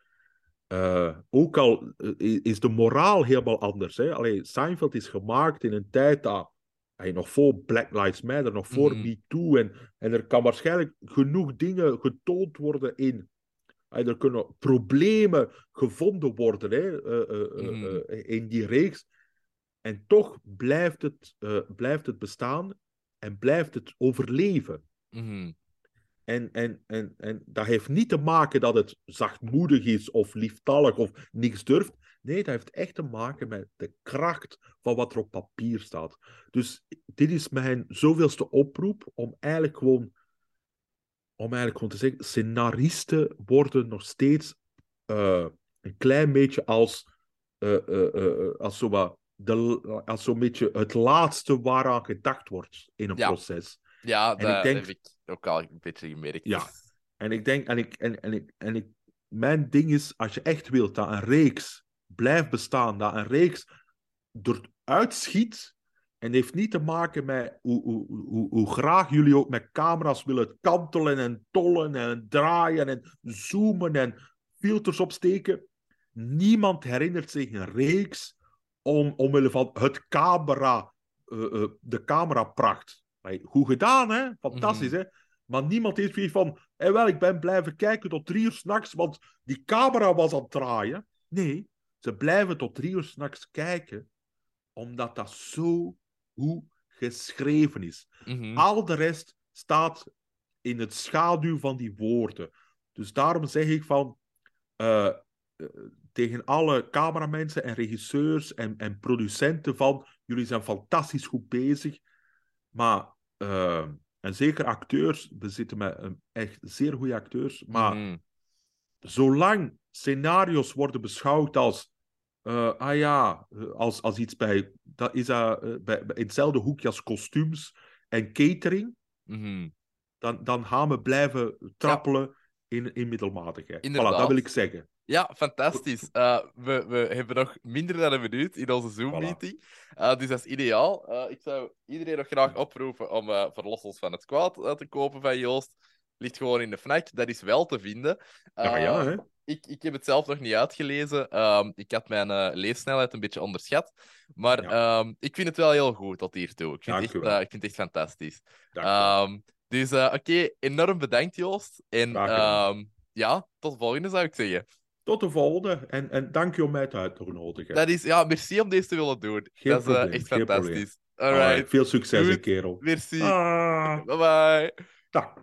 eh, ook al eh, is de moraal helemaal anders. Hè? Allee, Seinfeld is gemaakt in een tijd dat, allee, nog voor Black Lives Matter, nog voor Mhm. MeToo, en, en er kan waarschijnlijk genoeg dingen getoond worden in. Er kunnen problemen gevonden worden hè, eh, eh, eh, Mhm. in die reeks. En toch blijft het, blijft het bestaan en blijft het overleven. Mhm. En, en, en, en dat heeft niet te maken dat het zachtmoedig is of lieftallig of niks durft. Nee, dat heeft echt te maken met de kracht van wat er op papier staat. Dus dit is mijn zoveelste oproep om eigenlijk gewoon, om eigenlijk gewoon te zeggen, scenaristen worden nog steeds eh, een klein beetje als, eh, eh, als, zo wat de, als zo'n beetje het laatste waaraan gedacht wordt in een Ja. proces. Ja, En ik dat denk- heb ik ook al een beetje gemerkt. Ja. En ik denk, en ik, en, en ik, en ik, mijn ding is, als je echt wilt dat een reeks blijft bestaan, dat een reeks eruit schiet, en heeft niet te maken met hoe, hoe, hoe, hoe graag jullie ook met camera's willen kantelen en tollen en draaien en zoomen en filters opsteken. Niemand herinnert zich een reeks om, omwille van het camera, eh, eh, de camerapracht. Hey, goed gedaan, hè? Fantastisch, Mhm. hè? Maar niemand heeft zoiets van, eh, wel, ik ben blijven kijken tot drie uur s'nachts, want die camera was aan het draaien. Nee, ze blijven tot drie uur s'nachts kijken, omdat dat zo goed geschreven is. Mhm. Al de rest staat in het schaduw van die woorden. Dus daarom zeg ik van, eh, eh, tegen alle cameramensen en regisseurs en, en producenten van, jullie zijn fantastisch goed bezig, maar, eh, en zeker acteurs, we zitten met een echt zeer goede acteurs, maar Mhm. zolang scenario's worden beschouwd als, eh, ah ja, eh, als, als iets bij, dat is dat, eh, bij, hetzelfde hoekje als kostuums en catering, Mhm. dan, dan gaan we blijven trappelen in, in middelmatigheid. Voilà, dat wil ik zeggen. Ja, fantastisch. We, we hebben nog minder dan een minuut in onze Zoom-meeting. Dus dat is ideaal. Ik zou iedereen nog graag oproepen om eh Verlossels van het Kwaad te kopen van Joost. Ligt gewoon in de FNAC. Dat is wel te vinden. Ja, ja, hè. Ik, ik heb het zelf nog niet uitgelezen. Ehm, ik had mijn eh, leessnelheid een beetje onderschat. Maar Ja. ehm, ik vind het wel heel goed tot hiertoe. Ik vind, Dank echt, eh, ik vind het echt fantastisch. Ehm, dus eh, oké, enorm bedankt Joost. En ja, tot de volgende zou ik zeggen. Tot de volgende. En, en dank je om mij uit te nodigen. Dat is, ja, merci om deze te willen doen. Geen dat is probleem, echt geen fantastisch. Alright, Alright, Veel succes, Goed. kerel. merci. Ah, Bye bye. dag.